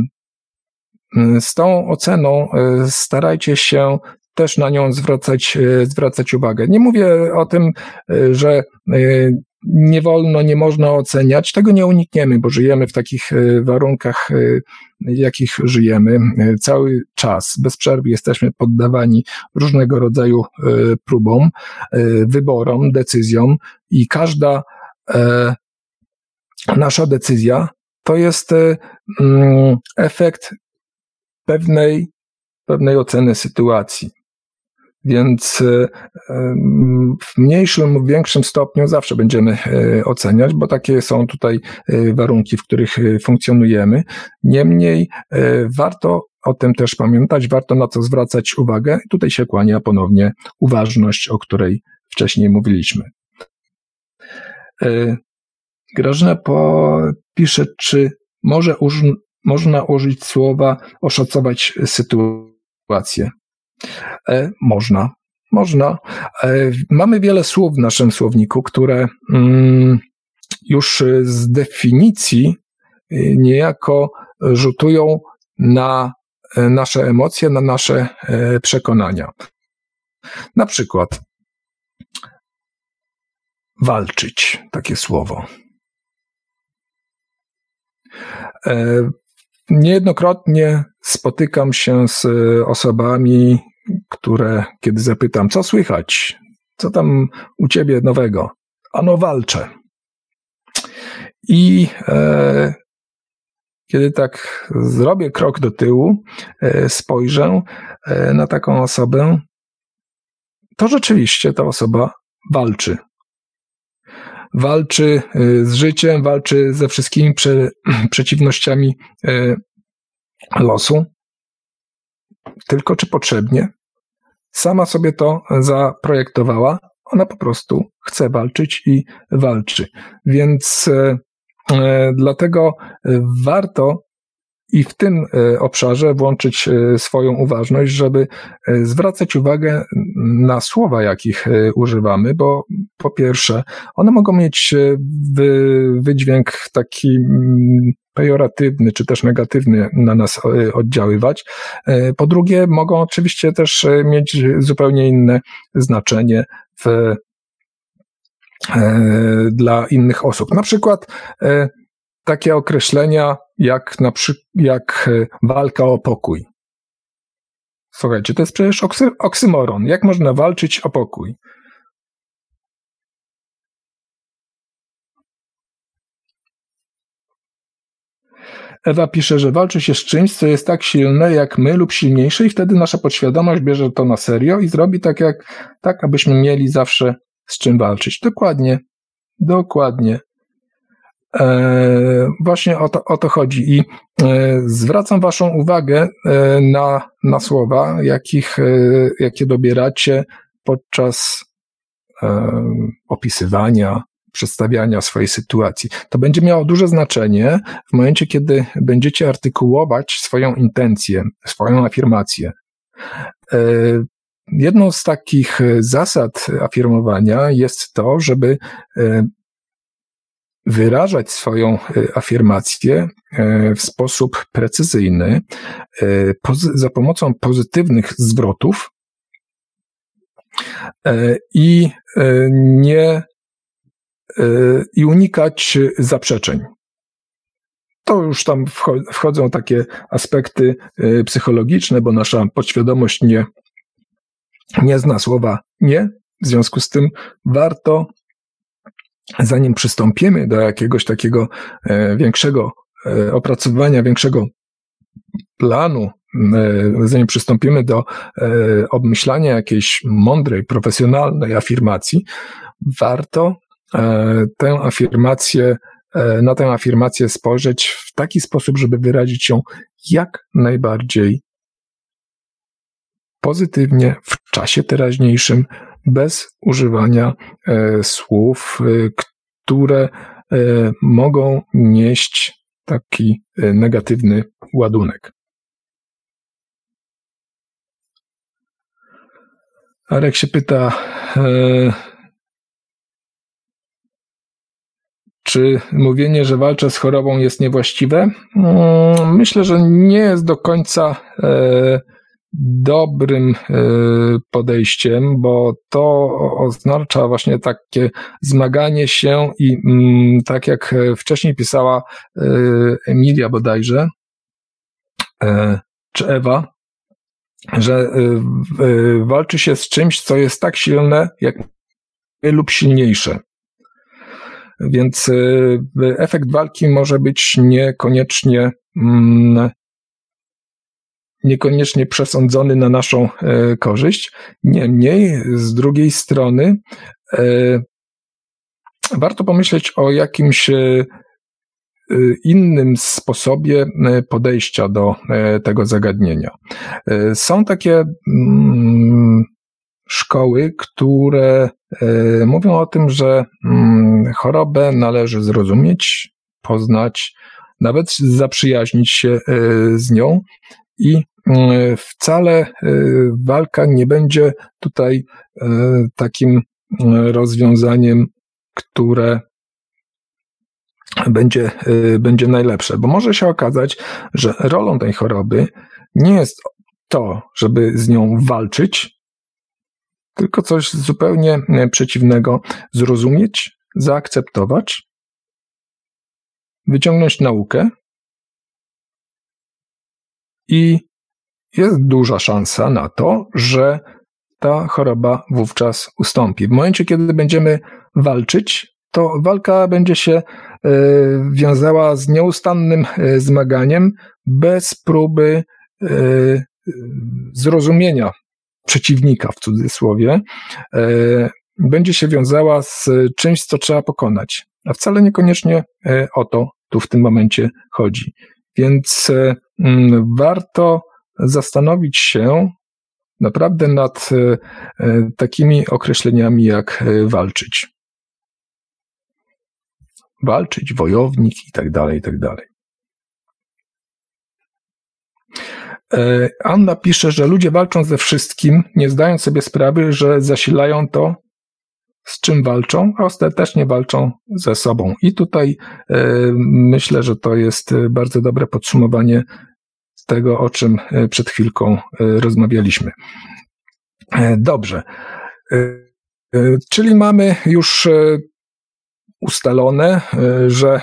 z tą oceną e, starajcie się też na nią zwracać, zwracać uwagę. Nie mówię o tym, że nie wolno, nie można oceniać. Tego nie unikniemy, bo żyjemy w takich e, warunkach, e, jakich żyjemy. E, cały czas, bez przerwy jesteśmy poddawani różnego rodzaju próbom, wyborom, decyzjom i każda nasza decyzja to jest mm, efekt pewnej, pewnej oceny sytuacji. Więc e, w mniejszym lub większym stopniu zawsze będziemy e, oceniać, bo takie są tutaj warunki, w których funkcjonujemy. Niemniej warto o tym też pamiętać, warto na to zwracać uwagę. Tutaj się kłania ponownie uważność, o której wcześniej mówiliśmy. Grażyna pisze, czy może uż, można użyć słowa oszacować sytuację. E, można, można. E, mamy wiele słów w naszym słowniku, które mm, już z definicji y, niejako rzutują na e, nasze emocje, na nasze przekonania. Na przykład walczyć, takie słowo. Niejednokrotnie spotykam się z osobami, które kiedy zapytam, co słychać, co tam u ciebie nowego? Ano walczę. I e, kiedy tak zrobię krok do tyłu, e, spojrzę e, na taką osobę, to rzeczywiście ta osoba walczy. Walczy e, z życiem, walczy ze wszystkimi prze, przeciwnościami e, losu. Tylko czy potrzebnie? sama sobie to zaprojektowała. Ona po prostu chce walczyć i walczy. Więc e, dlatego warto i w tym e, obszarze włączyć swoją uważność, żeby zwracać uwagę na słowa, jakich używamy, bo po pierwsze, one mogą mieć wydźwięk taki mm, pejoratywny czy też negatywny na nas e, oddziaływać. E, po drugie, mogą oczywiście też e, mieć zupełnie inne znaczenie w, dla innych osób. Na przykład takie określenia jak, na przy, jak walka o pokój. Słuchajcie, to jest przecież oksy, oksymoron. Jak można walczyć o pokój? Ewa pisze, że walczy się z czymś, co jest tak silne jak my lub silniejsze i wtedy nasza podświadomość bierze to na serio i zrobi tak, jak, tak abyśmy mieli zawsze z czym walczyć. Dokładnie, dokładnie. E, właśnie o to, o to chodzi i e, zwracam Waszą uwagę e, na, na słowa, jakich, jakie dobieracie podczas opisywania, przedstawiania swojej sytuacji. To będzie miało duże znaczenie w momencie, kiedy będziecie artykułować swoją intencję, swoją afirmację. Jedną z takich zasad afirmowania jest to, żeby wyrażać swoją e, afirmację w sposób precyzyjny za pomocą pozytywnych zwrotów i nie i unikać zaprzeczeń. To już tam wchodzą takie aspekty psychologiczne, bo nasza podświadomość nie, nie zna słowa nie. W związku z tym warto, zanim przystąpimy do jakiegoś takiego e, większego e, opracowania, większego planu, zanim przystąpimy do obmyślania jakiejś mądrej, profesjonalnej afirmacji, warto E, tę afirmację, e, na tę afirmację spojrzeć w taki sposób, żeby wyrazić ją jak najbardziej pozytywnie w czasie teraźniejszym, bez używania słów, które mogą nieść taki negatywny ładunek. Arek się pyta, e, czy mówienie, że walczę z chorobą jest niewłaściwe? Mm, myślę, że nie jest do końca e, dobrym e, podejściem, bo to oznacza właśnie takie zmaganie się i mm, tak jak wcześniej pisała Emilia bodajże, czy Ewa, że walczy się z czymś, co jest tak silne, jak lub silniejsze. Więc efekt walki może być niekoniecznie, mm, niekoniecznie przesądzony na naszą korzyść. Niemniej, z drugiej strony, warto pomyśleć o jakimś Y, innym sposobie podejścia do tego zagadnienia. Są takie mm, szkoły, które mówią o tym, że mm, chorobę należy zrozumieć, poznać, nawet zaprzyjaźnić się z nią i wcale walka nie będzie tutaj takim rozwiązaniem, które będzie, będzie najlepsze, bo może się okazać, że rolą tej choroby nie jest to, żeby z nią walczyć, tylko coś zupełnie przeciwnego. Zrozumieć, zaakceptować, wyciągnąć naukę i jest duża szansa na to, że ta choroba wówczas ustąpi. W momencie, kiedy będziemy walczyć, to walka będzie się E, wiązała z nieustannym e, zmaganiem, bez próby e, zrozumienia przeciwnika w cudzysłowie, będzie się wiązała z czymś, co trzeba pokonać. A wcale niekoniecznie o to tu w tym momencie chodzi. Więc warto zastanowić się naprawdę nad takimi określeniami jak walczyć walczyć, wojownik i tak dalej, i tak dalej. E, Anna pisze, że ludzie walczą ze wszystkim, nie zdają sobie sprawy, że zasilają to, z czym walczą, a ostatecznie walczą ze sobą. I tutaj e, myślę, że to jest bardzo dobre podsumowanie tego, o czym e, przed chwilką rozmawialiśmy. Dobrze. Czyli mamy już ustalone, e, że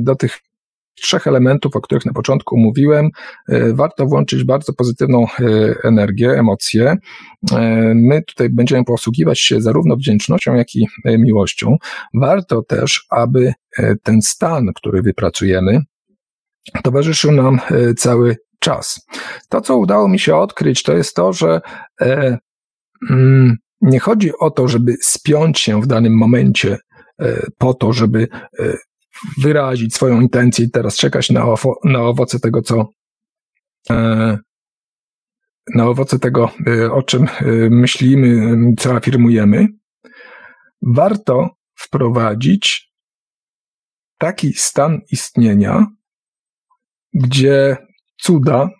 do tych trzech elementów, o których na początku mówiłem, e, warto włączyć bardzo pozytywną e, energię, emocje. My tutaj będziemy posługiwać się zarówno wdzięcznością, jak i miłością. Warto też, aby ten stan, który wypracujemy, towarzyszył nam cały czas. To, co udało mi się odkryć, to jest to, że mm, nie chodzi o to, żeby spiąć się w danym momencie E, po to, żeby e, wyrazić swoją intencję i teraz czekać na, owo, na owoce tego, co e, na owoce tego, o czym myślimy, co afirmujemy, warto wprowadzić taki stan istnienia, gdzie cuda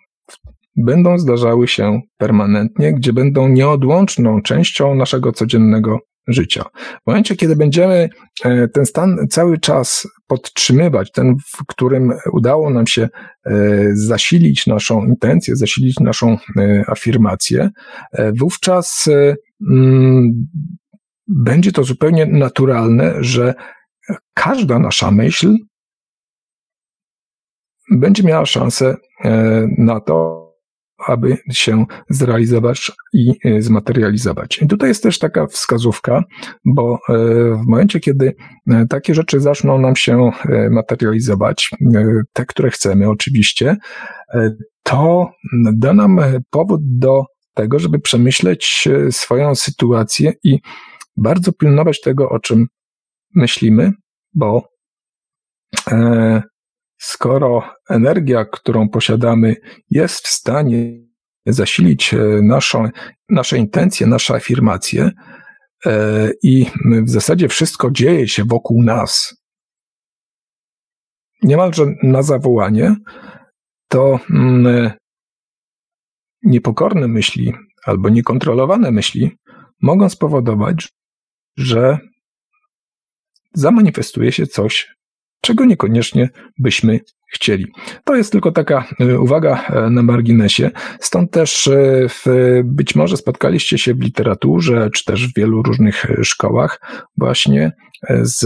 będą zdarzały się permanentnie, gdzie będą nieodłączną częścią naszego codziennego życia. W momencie, kiedy będziemy e, ten stan cały czas podtrzymywać, ten, w którym udało nam się e, zasilić naszą intencję, zasilić naszą e, afirmację, wówczas mm, będzie to zupełnie naturalne, że każda nasza myśl będzie miała szansę na to, aby się zrealizować i e, zmaterializować. I tutaj jest też taka wskazówka, bo e, w momencie, kiedy e, takie rzeczy zaczną nam się materializować, te, które chcemy oczywiście, to da nam powód do tego, żeby przemyśleć swoją sytuację i bardzo pilnować tego, o czym myślimy, bo skoro energia, którą posiadamy, jest w stanie zasilić e, naszą, nasze intencje, nasze afirmacje, i w zasadzie wszystko dzieje się wokół nas, niemalże na zawołanie, to mm, niepokorne myśli albo niekontrolowane myśli mogą spowodować, że zamanifestuje się coś, czego niekoniecznie byśmy chcieli. To jest tylko taka e, uwaga e, na marginesie. Stąd też e, w, być może spotkaliście się w literaturze, czy też w wielu różnych szkołach, właśnie z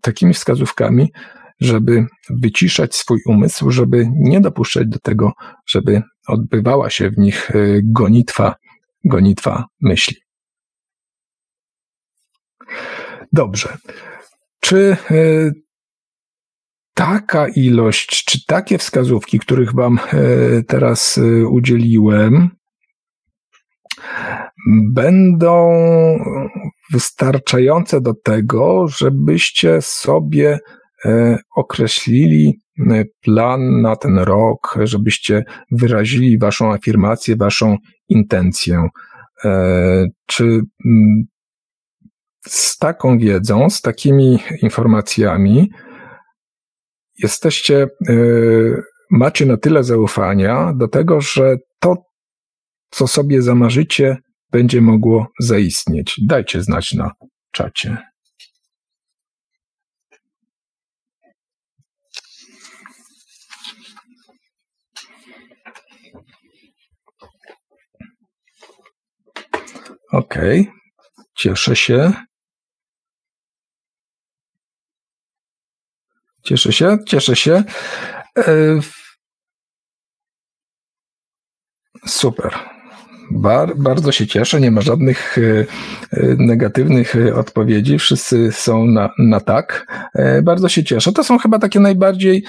takimi wskazówkami, żeby wyciszać swój umysł, żeby nie dopuszczać do tego, żeby odbywała się w nich gonitwa, gonitwa myśli. Dobrze. Czy taka ilość, czy takie wskazówki, których Wam e, teraz e, udzieliłem, będą wystarczające do tego, żebyście sobie e, określili plan na ten rok, żebyście wyrazili Waszą afirmację, Waszą intencję. Czy z taką wiedzą, z takimi informacjami, jesteście, y, macie na tyle zaufania do tego, że to, co sobie zamarzycie, będzie mogło zaistnieć. Dajcie znać na czacie. Okay. cieszę się. Cieszę się, cieszę się. E, super. Bar, bardzo się cieszę, nie ma żadnych e, e, negatywnych odpowiedzi, wszyscy są na, na tak. Bardzo się cieszę. To są chyba takie najbardziej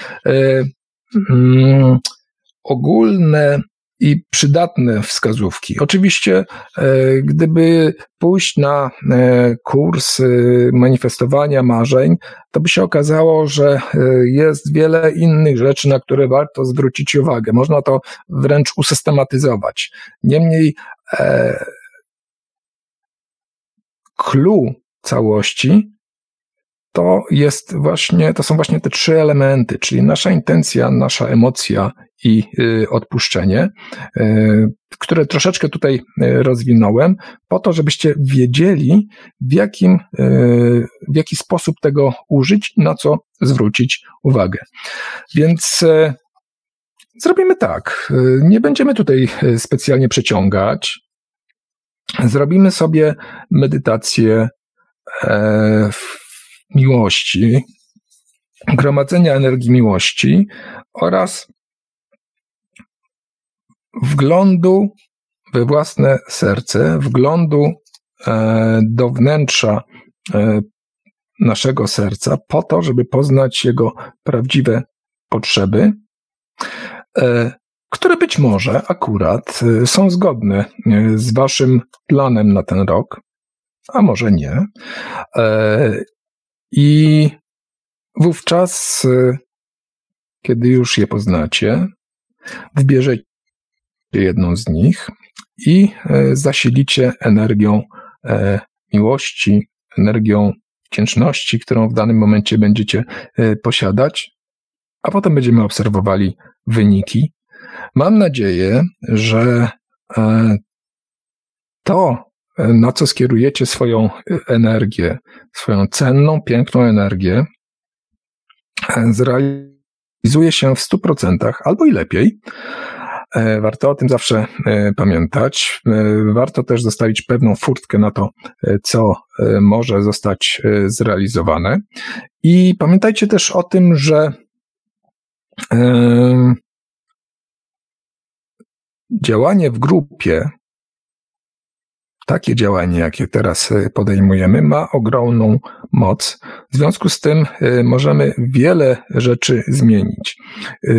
mm, ogólne i przydatne wskazówki. Oczywiście, e, gdyby pójść na e, kurs e, manifestowania marzeń, to by się okazało, że jest wiele innych rzeczy, na które warto zwrócić uwagę. Można to wręcz usystematyzować. Niemniej, clue całości to jest właśnie, to są właśnie te trzy elementy, czyli nasza intencja, nasza emocja i y, odpuszczenie, y, które troszeczkę tutaj y, rozwinąłem, po to, żebyście wiedzieli, w jakim, w jaki sposób tego użyć, na co zwrócić uwagę. Więc zrobimy tak. Nie będziemy tutaj specjalnie przeciągać. Zrobimy sobie medytację miłości, gromadzenia energii miłości oraz wglądu we własne serce, wglądu e, do wnętrza e, naszego serca, po to, żeby poznać jego prawdziwe potrzeby, e, które być może akurat są zgodne z Waszym planem na ten rok, a może nie. I wówczas, kiedy już je poznacie, wybierzecie jedną z nich i e, zasilicie energią e, miłości, energią wdzięczności, którą w danym momencie będziecie e, posiadać, a potem będziemy obserwowali wyniki. Mam nadzieję, że to, na co skierujecie swoją energię, swoją cenną, piękną energię, zrealizuje się w 100% albo i lepiej, warto o tym zawsze e, pamiętać. E, warto też zostawić pewną furtkę na to, co może zostać zrealizowane. I pamiętajcie też o tym, że działanie w grupie takie działanie, jakie teraz e, podejmujemy, ma ogromną moc. W związku z tym e, możemy wiele rzeczy zmienić. E,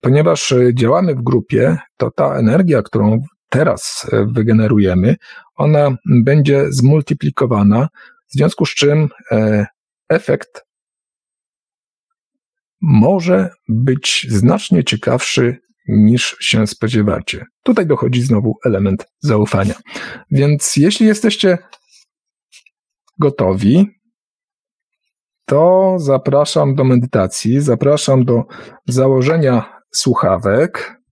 ponieważ działamy w grupie, to ta energia, którą teraz wygenerujemy, ona będzie zmultiplikowana, w związku z czym efekt może być znacznie ciekawszy niż się spodziewacie. Tutaj dochodzi znowu element zaufania. Więc jeśli jesteście gotowi, to zapraszam do medytacji, zapraszam do założenia słuchawek,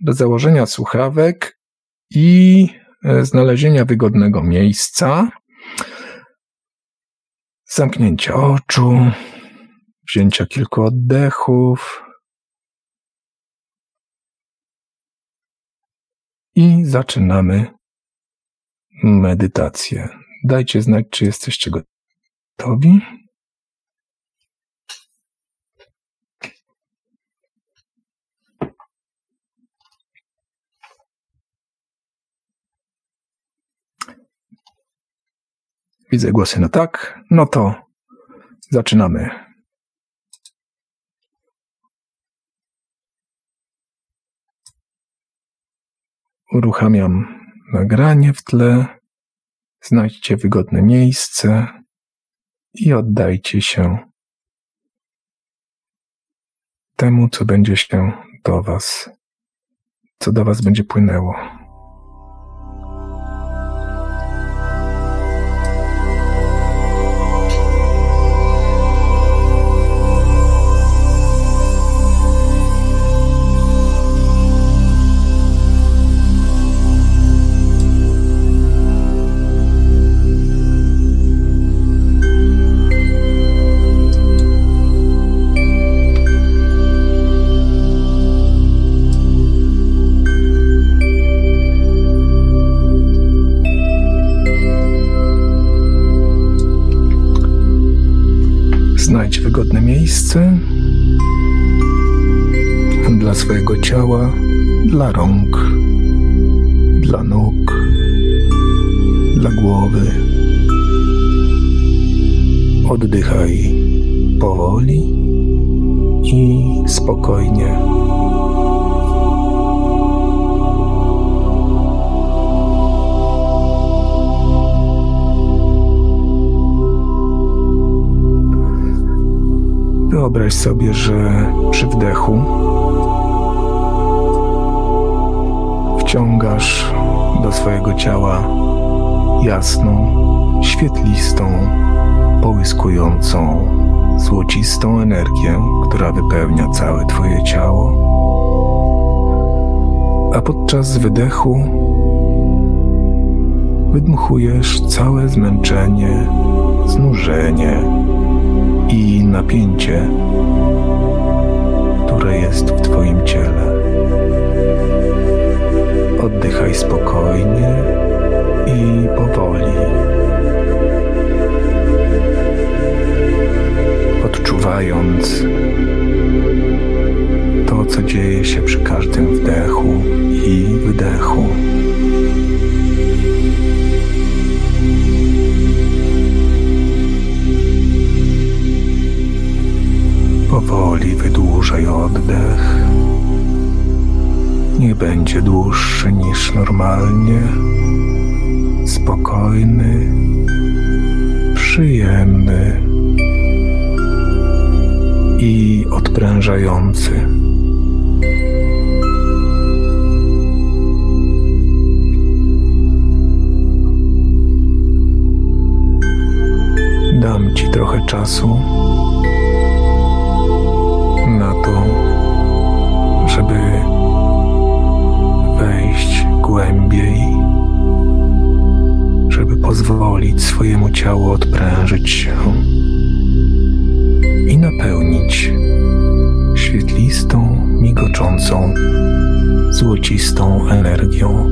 do założenia słuchawek i e, znalezienia wygodnego miejsca, zamknięcia oczu, wzięcia kilku oddechów i zaczynamy medytację. Dajcie znać, czy jesteście gotowi. Widzę głosy na tak. No to zaczynamy. Uruchamiam nagranie w tle. Znajdźcie wygodne miejsce i oddajcie się temu, co będzie się do Was, co do Was będzie płynęło. Energię, która wypełnia całe Twoje ciało. A podczas wydechu wydmuchujesz całe zmęczenie, znużenie, i napięcie, które jest w Twoim ciele. Oddychaj spokojnie i powoli. Odczuwając to, co dzieje się przy każdym wdechu i wydechu. Powoli wydłużaj oddech. Nie będzie dłuższy niż normalnie. Spokojny, przyjemny odprężający. Dam Ci trochę czasu na to, żeby wejść głębiej, żeby pozwolić swojemu ciału odprężyć się świetlistą, migoczącą, złocistą energią.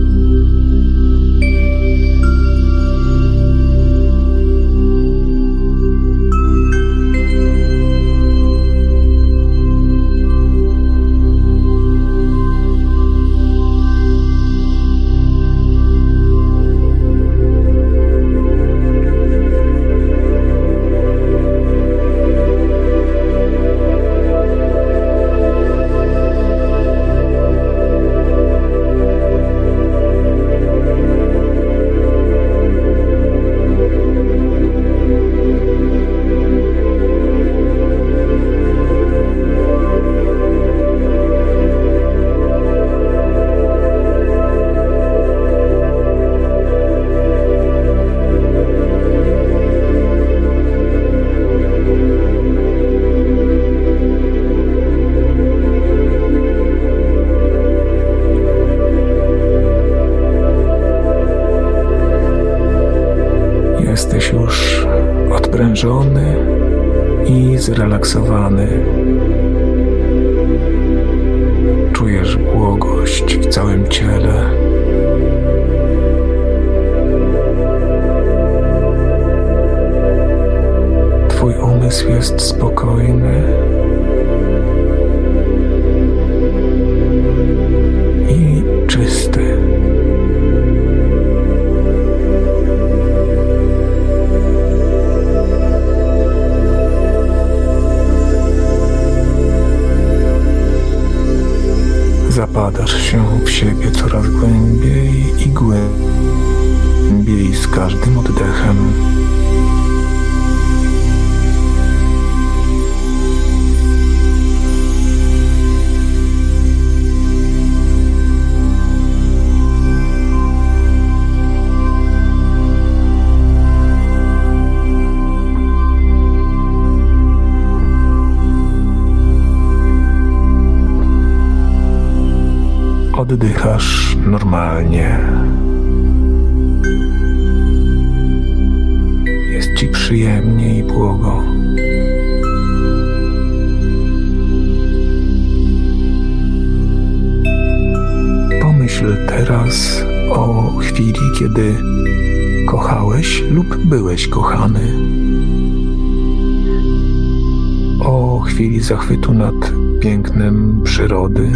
Oddychasz normalnie. Jest ci przyjemnie i błogo. Pomyśl teraz o chwili, kiedy kochałeś lub byłeś kochany. O chwili zachwytu nad pięknem przyrody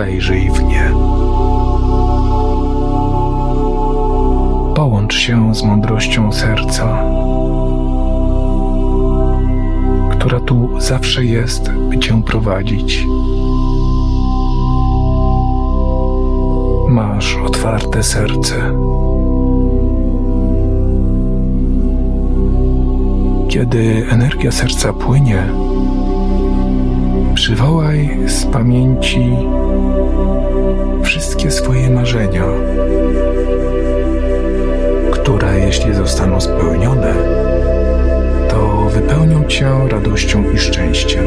Wejrzyj w nie. Połącz się z mądrością serca, która tu zawsze jest, by cię prowadzić. Masz otwarte serce. Kiedy energia serca płynie, Przywołaj z pamięci wszystkie swoje marzenia, które, jeśli zostaną spełnione, to wypełnią Cię radością i szczęściem.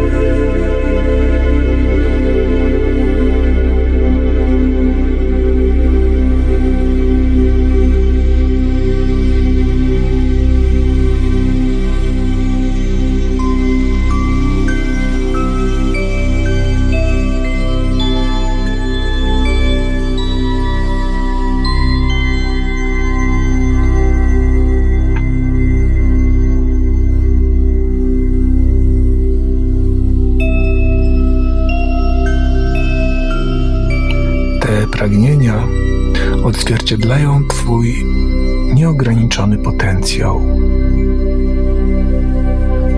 Odzwierciedlają Twój nieograniczony potencjał.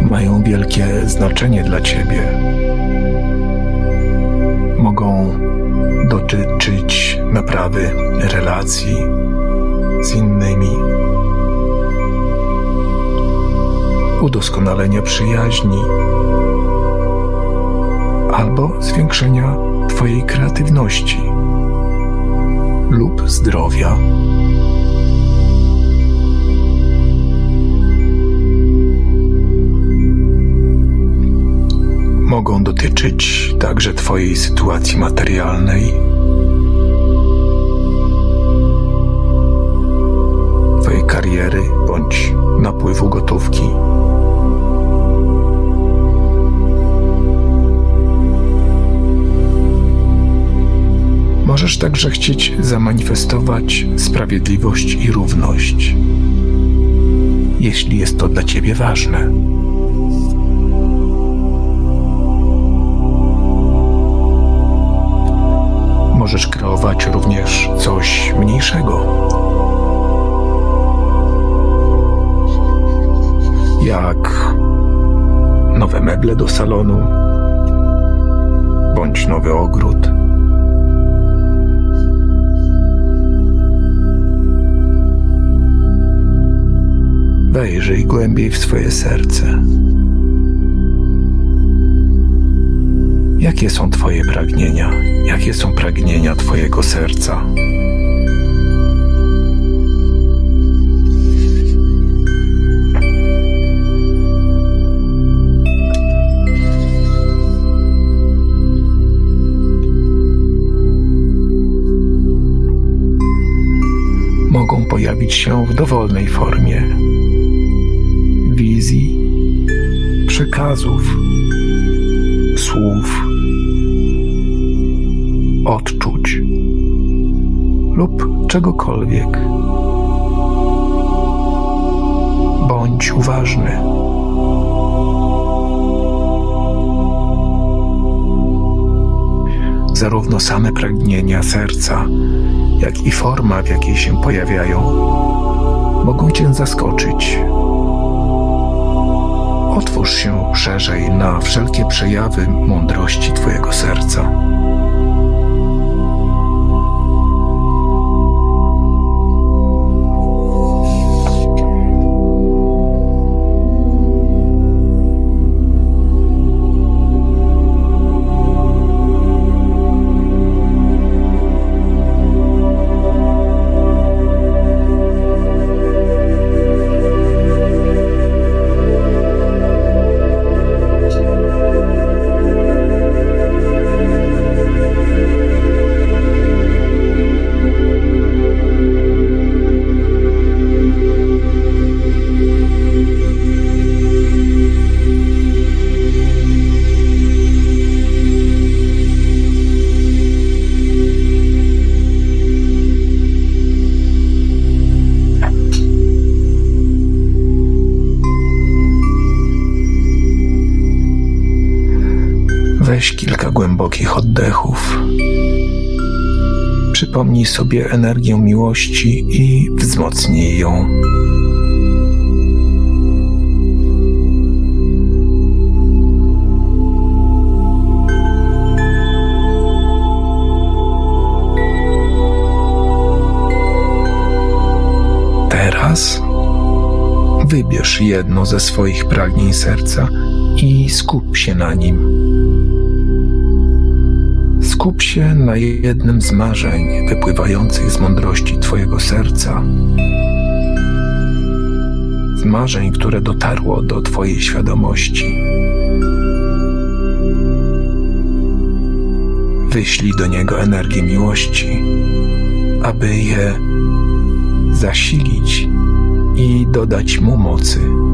Mają wielkie znaczenie dla Ciebie. Mogą dotyczyć naprawy relacji z innymi, udoskonalenia przyjaźni albo zwiększenia Twojej kreatywności lub zdrowia. Mogą dotyczyć także Twojej sytuacji materialnej, Twojej kariery bądź napływu gotówki. Możesz także chcieć zamanifestować sprawiedliwość i równość, jeśli jest to dla Ciebie ważne. Możesz kreować również coś mniejszego. Jak nowe meble do salonu, bądź nowy ogród Wejrzyj głębiej w swoje serce. Jakie są Twoje pragnienia? Jakie są pragnienia Twojego serca? pojawić się w dowolnej formie przekazów, słów, odczuć lub czegokolwiek. Bądź uważny. Zarówno same pragnienia serca, jak i forma, w jakiej się pojawiają, mogą Cię zaskoczyć. Otwórz się szerzej na wszelkie przejawy mądrości Twojego serca. Głębokich oddechów. Przypomnij sobie energię miłości i wzmocnij ją. Teraz wybierz jedno ze swoich pragnień serca i skup się na nim. Skup się na jednym z marzeń wypływających z mądrości Twojego serca. Z marzeń, które dotarło do Twojej świadomości. Wyślij do niego energię miłości, aby je zasilić i dodać mu mocy.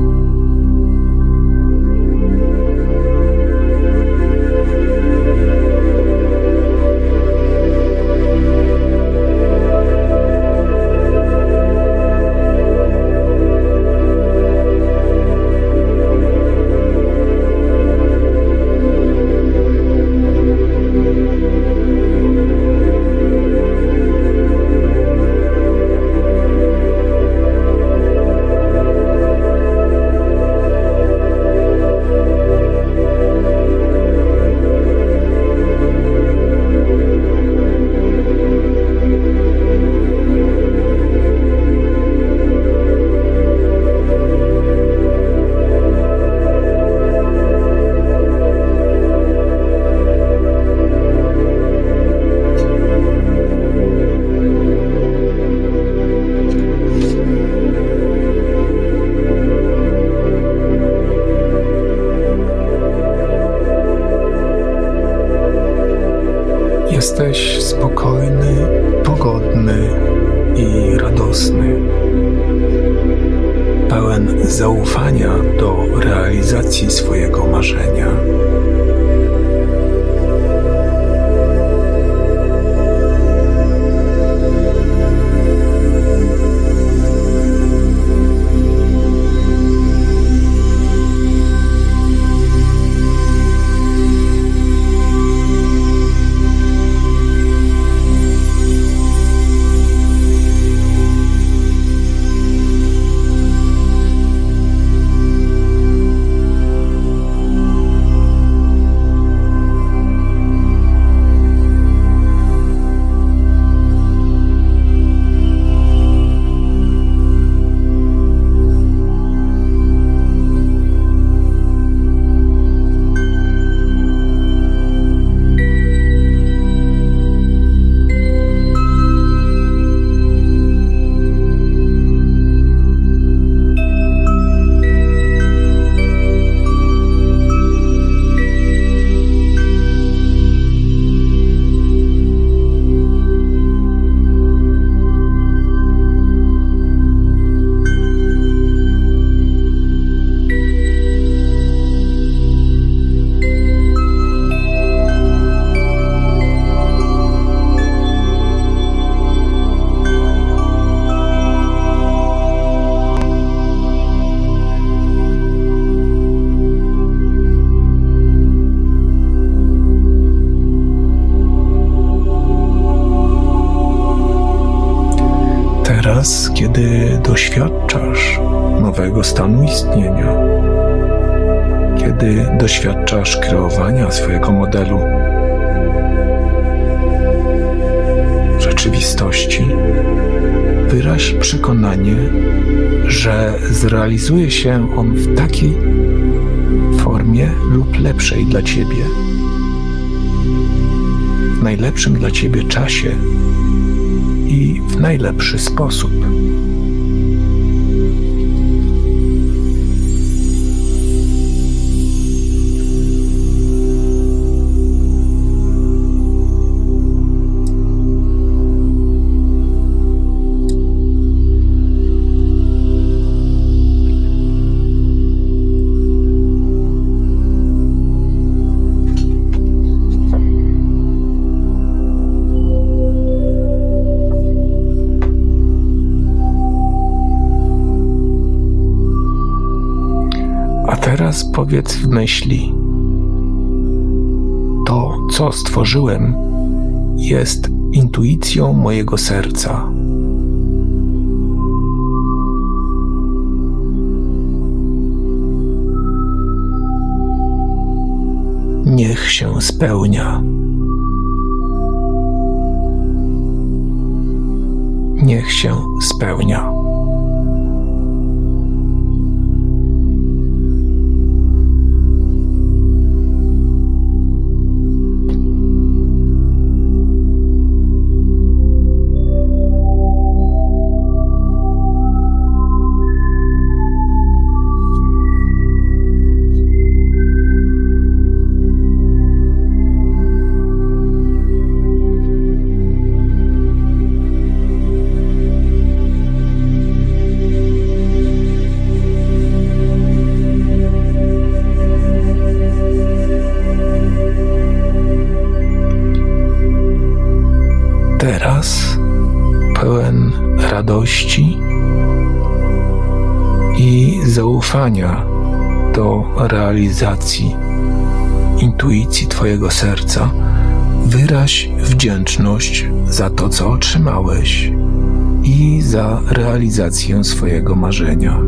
Jest intuicją mojego serca. Niech się spełnia. Niech się spełnia. Radości i zaufania do realizacji intuicji Twojego serca, wyraź wdzięczność za to, co otrzymałeś i za realizację swojego marzenia.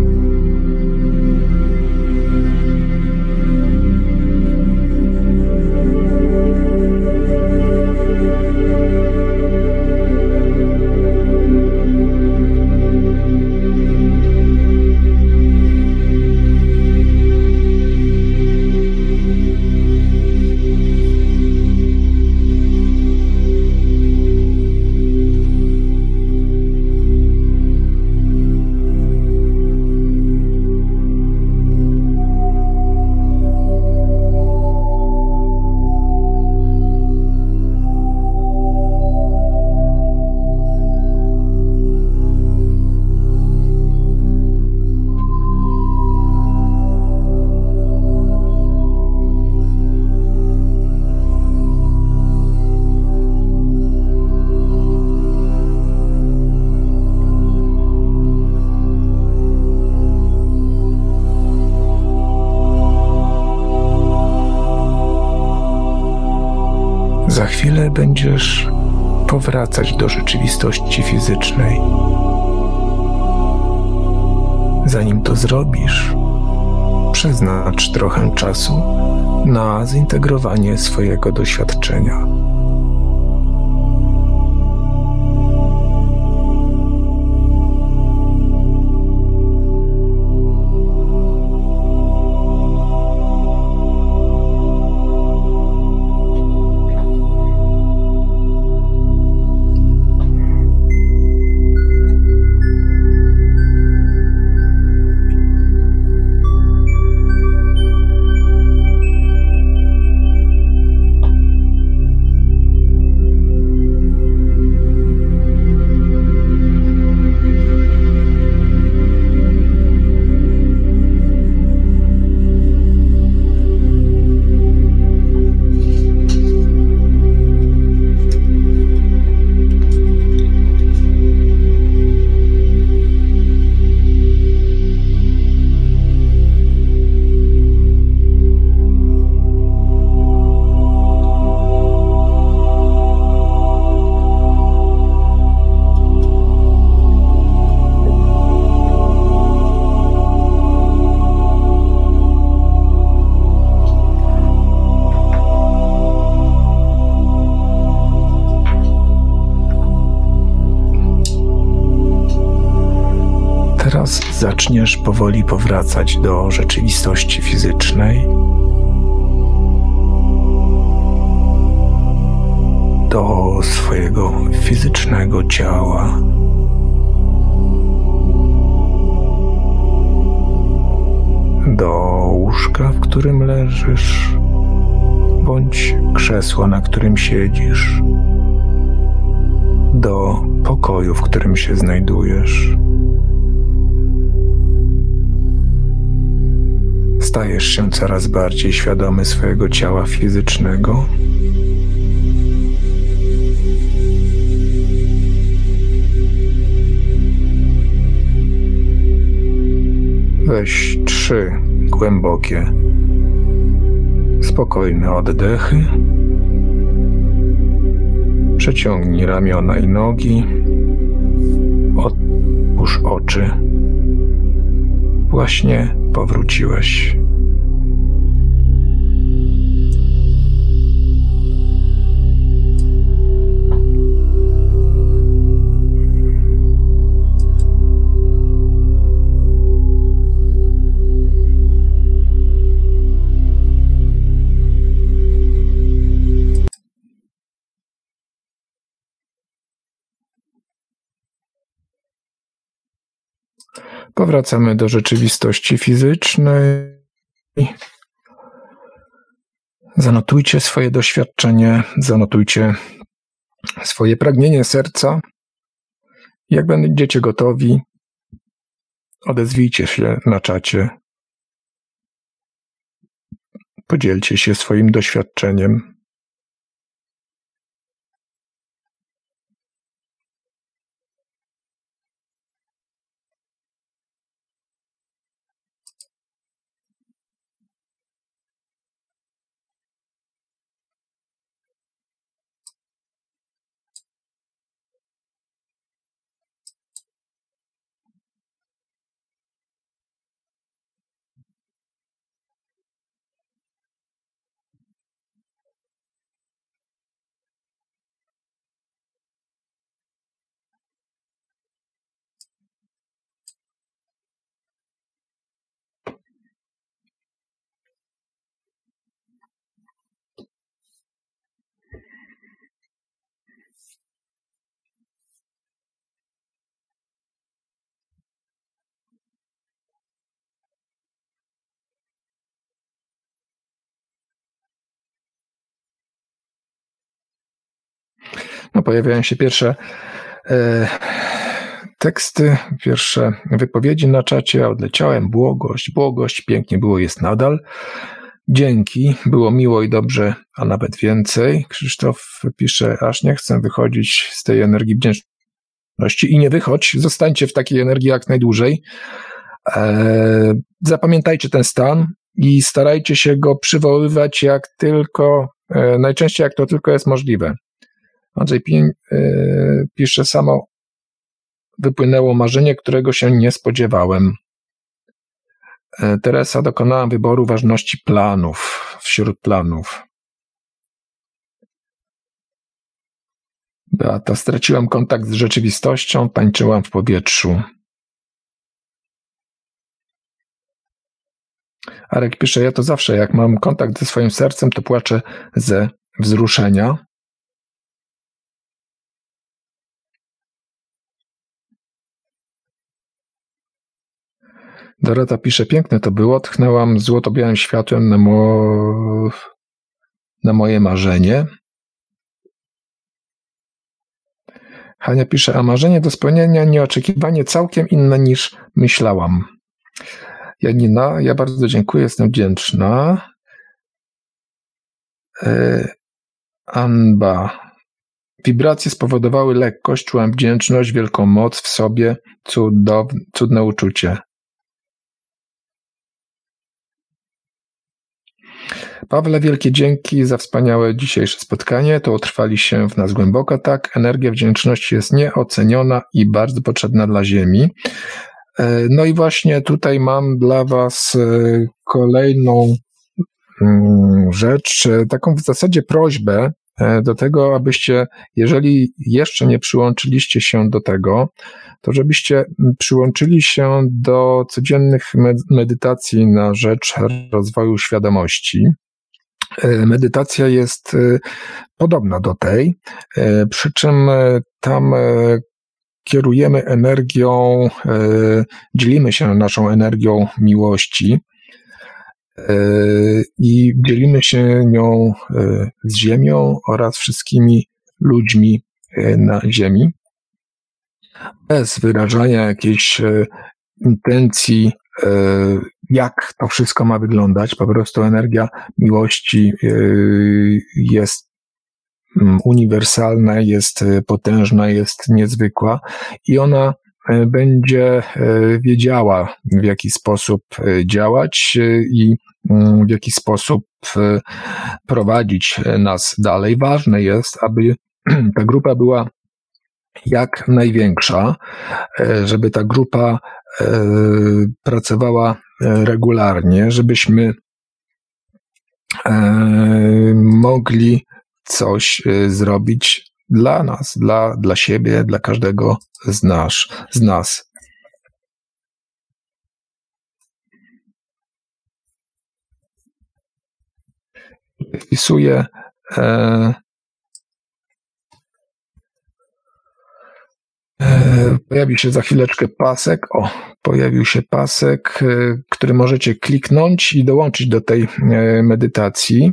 Powracać do rzeczywistości fizycznej. Zanim to zrobisz, przeznacz trochę czasu na zintegrowanie swojego doświadczenia. Zaczniesz powoli powracać do rzeczywistości fizycznej. Do swojego fizycznego ciała. Do łóżka, w którym leżysz, bądź krzesła, na którym siedzisz, do pokoju, w którym się znajdujesz. Stajesz się coraz bardziej świadomy swojego ciała fizycznego. Weź trzy głębokie, spokojne oddechy. Przeciągnij ramiona i nogi. Otwórz oczy. Właśnie powróciłeś. Powracamy do rzeczywistości fizycznej. Zanotujcie swoje doświadczenie, zanotujcie swoje pragnienie serca. Jak będziecie gotowi, odezwijcie się na czacie. Podzielcie się swoim doświadczeniem. no, pojawiają się pierwsze e, teksty, pierwsze wypowiedzi na czacie. Odleciałem, błogość, błogość, pięknie było, jest nadal. Dzięki, było miło i dobrze, a nawet więcej. Krzysztof pisze, aż nie chcę wychodzić z tej energii wdzięczności i nie wychodź, zostańcie w takiej energii jak najdłużej. E, zapamiętajcie ten stan i starajcie się go przywoływać jak tylko, e, najczęściej jak to tylko jest możliwe. Andrzej Pień pisze samo wypłynęło marzenie, którego się nie spodziewałem. Yy, Teresa dokonała wyboru ważności planów wśród planów. Beata, straciłam kontakt z rzeczywistością, tańczyłam w powietrzu. Arek pisze, ja to zawsze, jak mam kontakt ze swoim sercem, to płaczę ze wzruszenia. Dorota pisze, piękne to było, tchnęłam złoto-białym światłem na, mo... na moje marzenie. Hania pisze, a marzenie do spełnienia nieoczekiwanie całkiem inne niż myślałam. Janina, ja bardzo dziękuję, jestem wdzięczna. E, Anba, wibracje spowodowały lekkość, czułam wdzięczność, wielką moc w sobie, cudow, cudne uczucie. Pawle, wielkie dzięki za wspaniałe dzisiejsze spotkanie. To utrwali się w nas głęboko. Tak, energia wdzięczności jest nieoceniona i bardzo potrzebna dla Ziemi. E, no i właśnie tutaj mam dla Was e, kolejną mm, rzecz, e, taką w zasadzie prośbę, do tego, abyście, jeżeli jeszcze nie przyłączyliście się do tego, to żebyście przyłączyli się do codziennych medytacji na rzecz rozwoju świadomości. Medytacja jest podobna do tej, przy czym tam kierujemy energią, dzielimy się naszą energią miłości E, i dzielimy się nią e, z Ziemią oraz wszystkimi ludźmi e, na Ziemi, bez wyrażania jakiejś intencji, jak to wszystko ma wyglądać. Po prostu energia miłości jest mm, uniwersalna, jest potężna, jest niezwykła i ona E, będzie e, wiedziała, w jaki sposób działać i mm, w jaki sposób prowadzić nas dalej. Ważne jest, aby ta grupa była jak największa, żeby ta grupa pracowała regularnie, żebyśmy mogli coś zrobić dla nas, dla, dla siebie, dla każdego z, nas, z nas. Wpisuję e, pojawi się za chwileczkę pasek. O, pojawił się pasek, e, który możecie kliknąć i dołączyć do tej e, medytacji.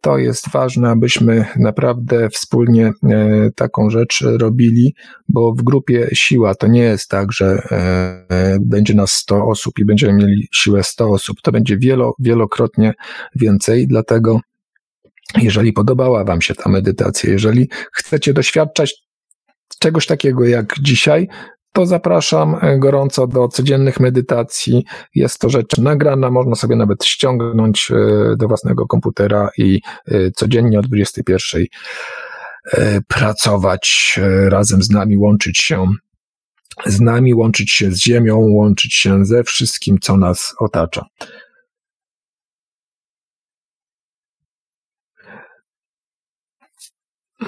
To jest ważne, abyśmy naprawdę wspólnie taką rzecz robili, bo w grupie siła to nie jest tak, że będzie nas 100 osób i będziemy mieli siłę 100 osób. To będzie wielo, wielokrotnie więcej, dlatego jeżeli podobała Wam się ta medytacja, jeżeli chcecie doświadczać czegoś takiego jak dzisiaj, to zapraszam e, gorąco do codziennych medytacji. Jest to rzecz nagrana, można sobie nawet ściągnąć e, do własnego komputera i e, codziennie o 21 pracować razem z nami, łączyć się z nami, łączyć się z Ziemią, łączyć się ze wszystkim, co nas otacza.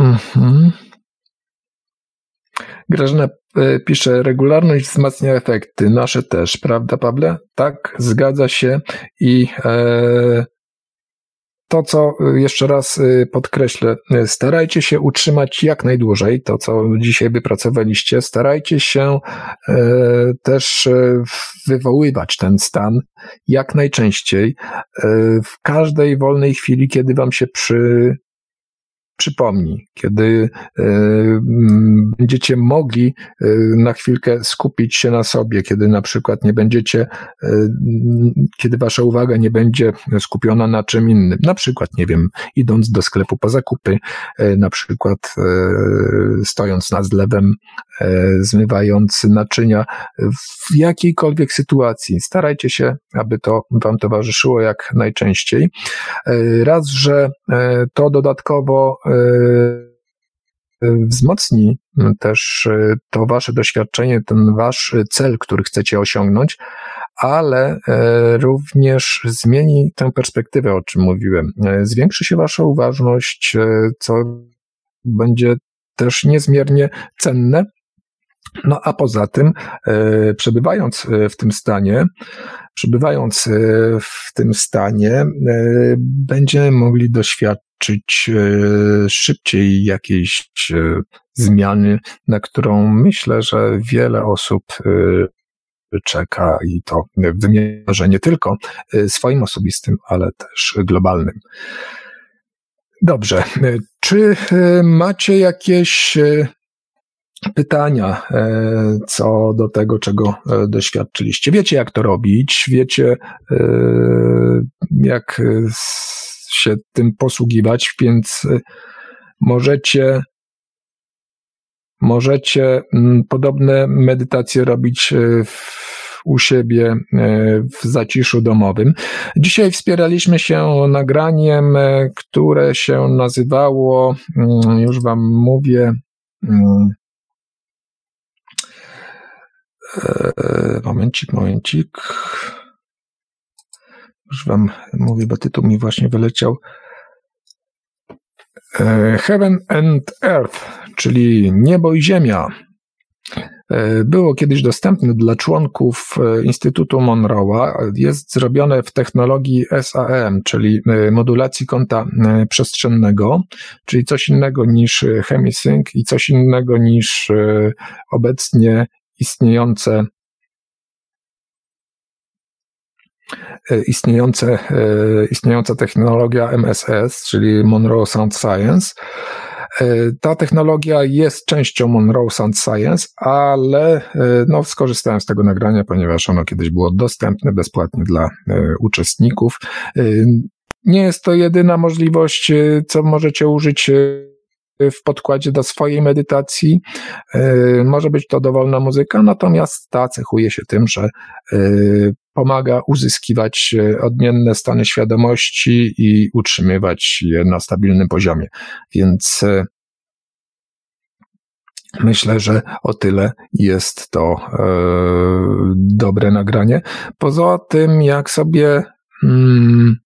Mhm. Grażyna e, pisze, regularność wzmacnia efekty, nasze też, prawda Pawle? Tak, zgadza się i e, to, co jeszcze raz e, podkreślę, e, starajcie się utrzymać jak najdłużej to, co dzisiaj wypracowaliście. Starajcie się e, też wywoływać ten stan jak najczęściej, e, w każdej wolnej chwili, kiedy wam się przy, przypomni, kiedy e, będziecie mogli e, na chwilkę skupić się na sobie, kiedy na przykład nie będziecie, e, kiedy wasza uwaga nie będzie skupiona na czym innym, na przykład, nie wiem, idąc do sklepu po zakupy, na przykład stojąc nad zlewem, zmywając naczynia, w jakiejkolwiek sytuacji. Starajcie się, aby to wam towarzyszyło jak najczęściej. Raz, że to dodatkowo wzmocni też to wasze doświadczenie, ten wasz cel, który chcecie osiągnąć, ale e, również zmieni tę perspektywę, o czym mówiłem. E, zwiększy się wasza uważność, e, co będzie też niezmiernie cenne. No a poza tym, przebywając w tym stanie, przebywając w tym stanie, będziemy mogli doświadczyć doświadczyć e, szybciej jakiejś e, zmiany, na którą myślę, że wiele osób e, czeka i to w wymiarze nie tylko swoim osobistym, ale też globalnym. Dobrze. Czy macie jakieś pytania co do tego, czego doświadczyliście? Wiecie, jak to robić? Wiecie, jak się tym posługiwać, więc y, możecie możecie mm, podobne medytacje robić y, u siebie y, w zaciszu domowym. Dzisiaj wspieraliśmy się nagraniem, które się nazywało, mm, już Wam mówię, mm, e, momencik, momencik. Już wam mówię, bo tytuł mi właśnie wyleciał. Heaven and Earth, czyli niebo i ziemia. E, było kiedyś dostępne dla członków e, Instytutu Monroe'a. Jest zrobione w technologii SAM, czyli e, modulacji kąta przestrzennego, czyli coś innego niż Hemisync i coś innego niż obecnie istniejące istniejące, istniejąca technologia MSS, czyli Monroe Sound Science. E, ta technologia jest częścią Monroe Sound Science, ale e, no, skorzystałem z tego nagrania, ponieważ ono kiedyś było dostępne bezpłatnie dla e, uczestników. Nie jest to jedyna możliwość, co możecie użyć w podkładzie do swojej medytacji. Może być to dowolna muzyka, natomiast ta cechuje się tym, że pomaga uzyskiwać odmienne stany świadomości i utrzymywać je na stabilnym poziomie. Więc e, Myślę, że o tyle jest to e, dobre nagranie. Poza tym, jak sobie mm,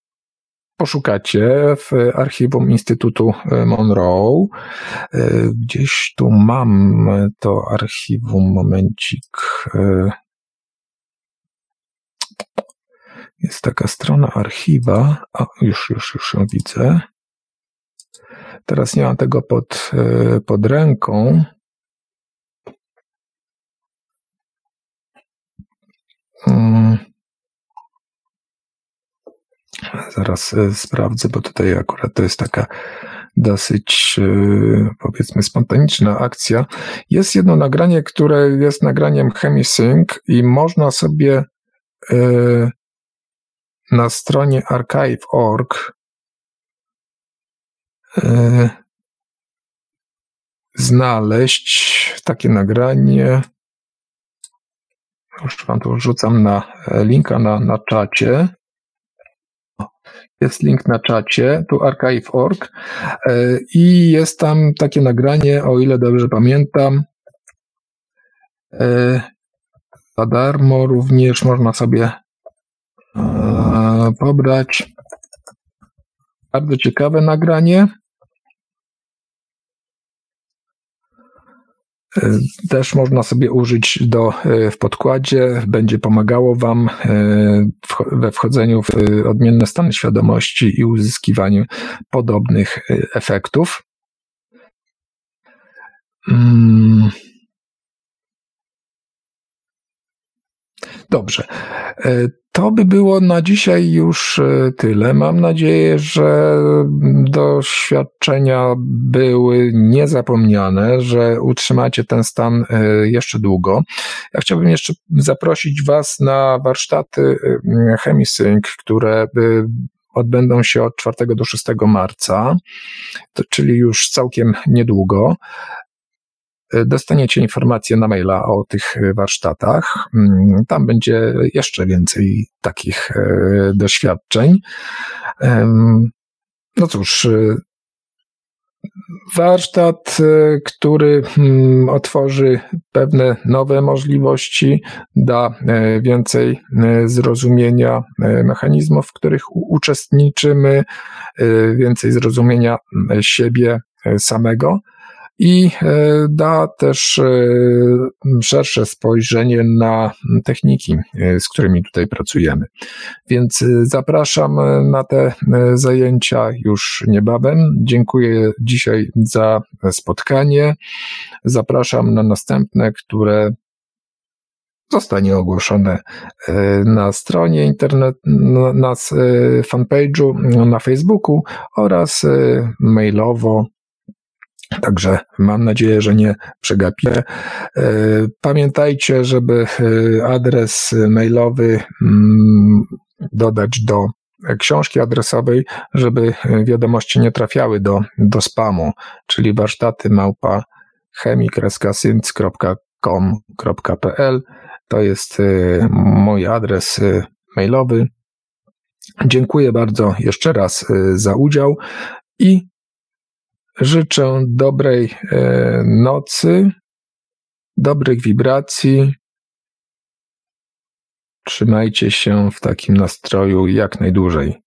poszukacie w archiwum Instytutu Monroe, e, gdzieś tu mam to archiwum, momencik. E, jest taka strona archiwa. O, już, już, już ją widzę. Teraz nie mam tego pod, e, pod ręką. Hmm. Zaraz e, sprawdzę, bo tutaj akurat to jest taka dosyć, e, powiedzmy, spontaniczna akcja. Jest jedno nagranie, które jest nagraniem Hemisync i można sobie na stronie archive.org e, znaleźć takie nagranie. Już Wam tu wrzucam na e, linka na, na czacie. Jest link na czacie, tu archive.org e, i jest tam takie nagranie, o ile dobrze pamiętam. Za darmo również można sobie pobrać. Bardzo ciekawe nagranie. E, też można sobie użyć do, e, w podkładzie, będzie pomagało Wam e, we wchodzeniu w odmienne stany świadomości i uzyskiwaniu podobnych efektów. Hmm. Dobrze. E, to by było na dzisiaj już e, tyle. Mam nadzieję, że doświadczenia były niezapomniane, że utrzymacie ten stan e, jeszcze długo. Ja chciałbym jeszcze zaprosić Was na warsztaty Chemisync, które odbędą się od 4 do 6 marca, to, czyli już całkiem niedługo. E, dostaniecie informacje na maila o tych e, warsztatach. Mm, tam będzie jeszcze więcej takich e, doświadczeń. No cóż, warsztat, który mm, otworzy pewne nowe możliwości, da więcej zrozumienia mechanizmów, w których uczestniczymy, więcej zrozumienia siebie samego i e, da też e, szersze spojrzenie na techniki, e, z którymi tutaj pracujemy. Więc zapraszam na te zajęcia już niebawem. Dziękuję dzisiaj za spotkanie. Zapraszam na następne, które zostanie ogłoszone na stronie internet, na fanpage'u na Facebooku oraz mailowo Także mam nadzieję, że nie przegapię. E, pamiętajcie, żeby e, adres mailowy mm, dodać do książki adresowej, żeby wiadomości nie trafiały do, do spamu, czyli warsztaty małpa chemikreskasyncz.com.pl to jest e, mój adres mailowy. Dziękuję bardzo jeszcze raz za udział i Życzę dobrej e, nocy, dobrych wibracji. Trzymajcie się w takim nastroju jak najdłużej.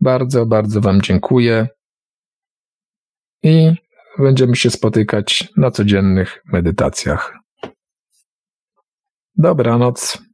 Bardzo, bardzo Wam dziękuję. i będziemy się spotykać na codziennych medytacjach. Dobranoc.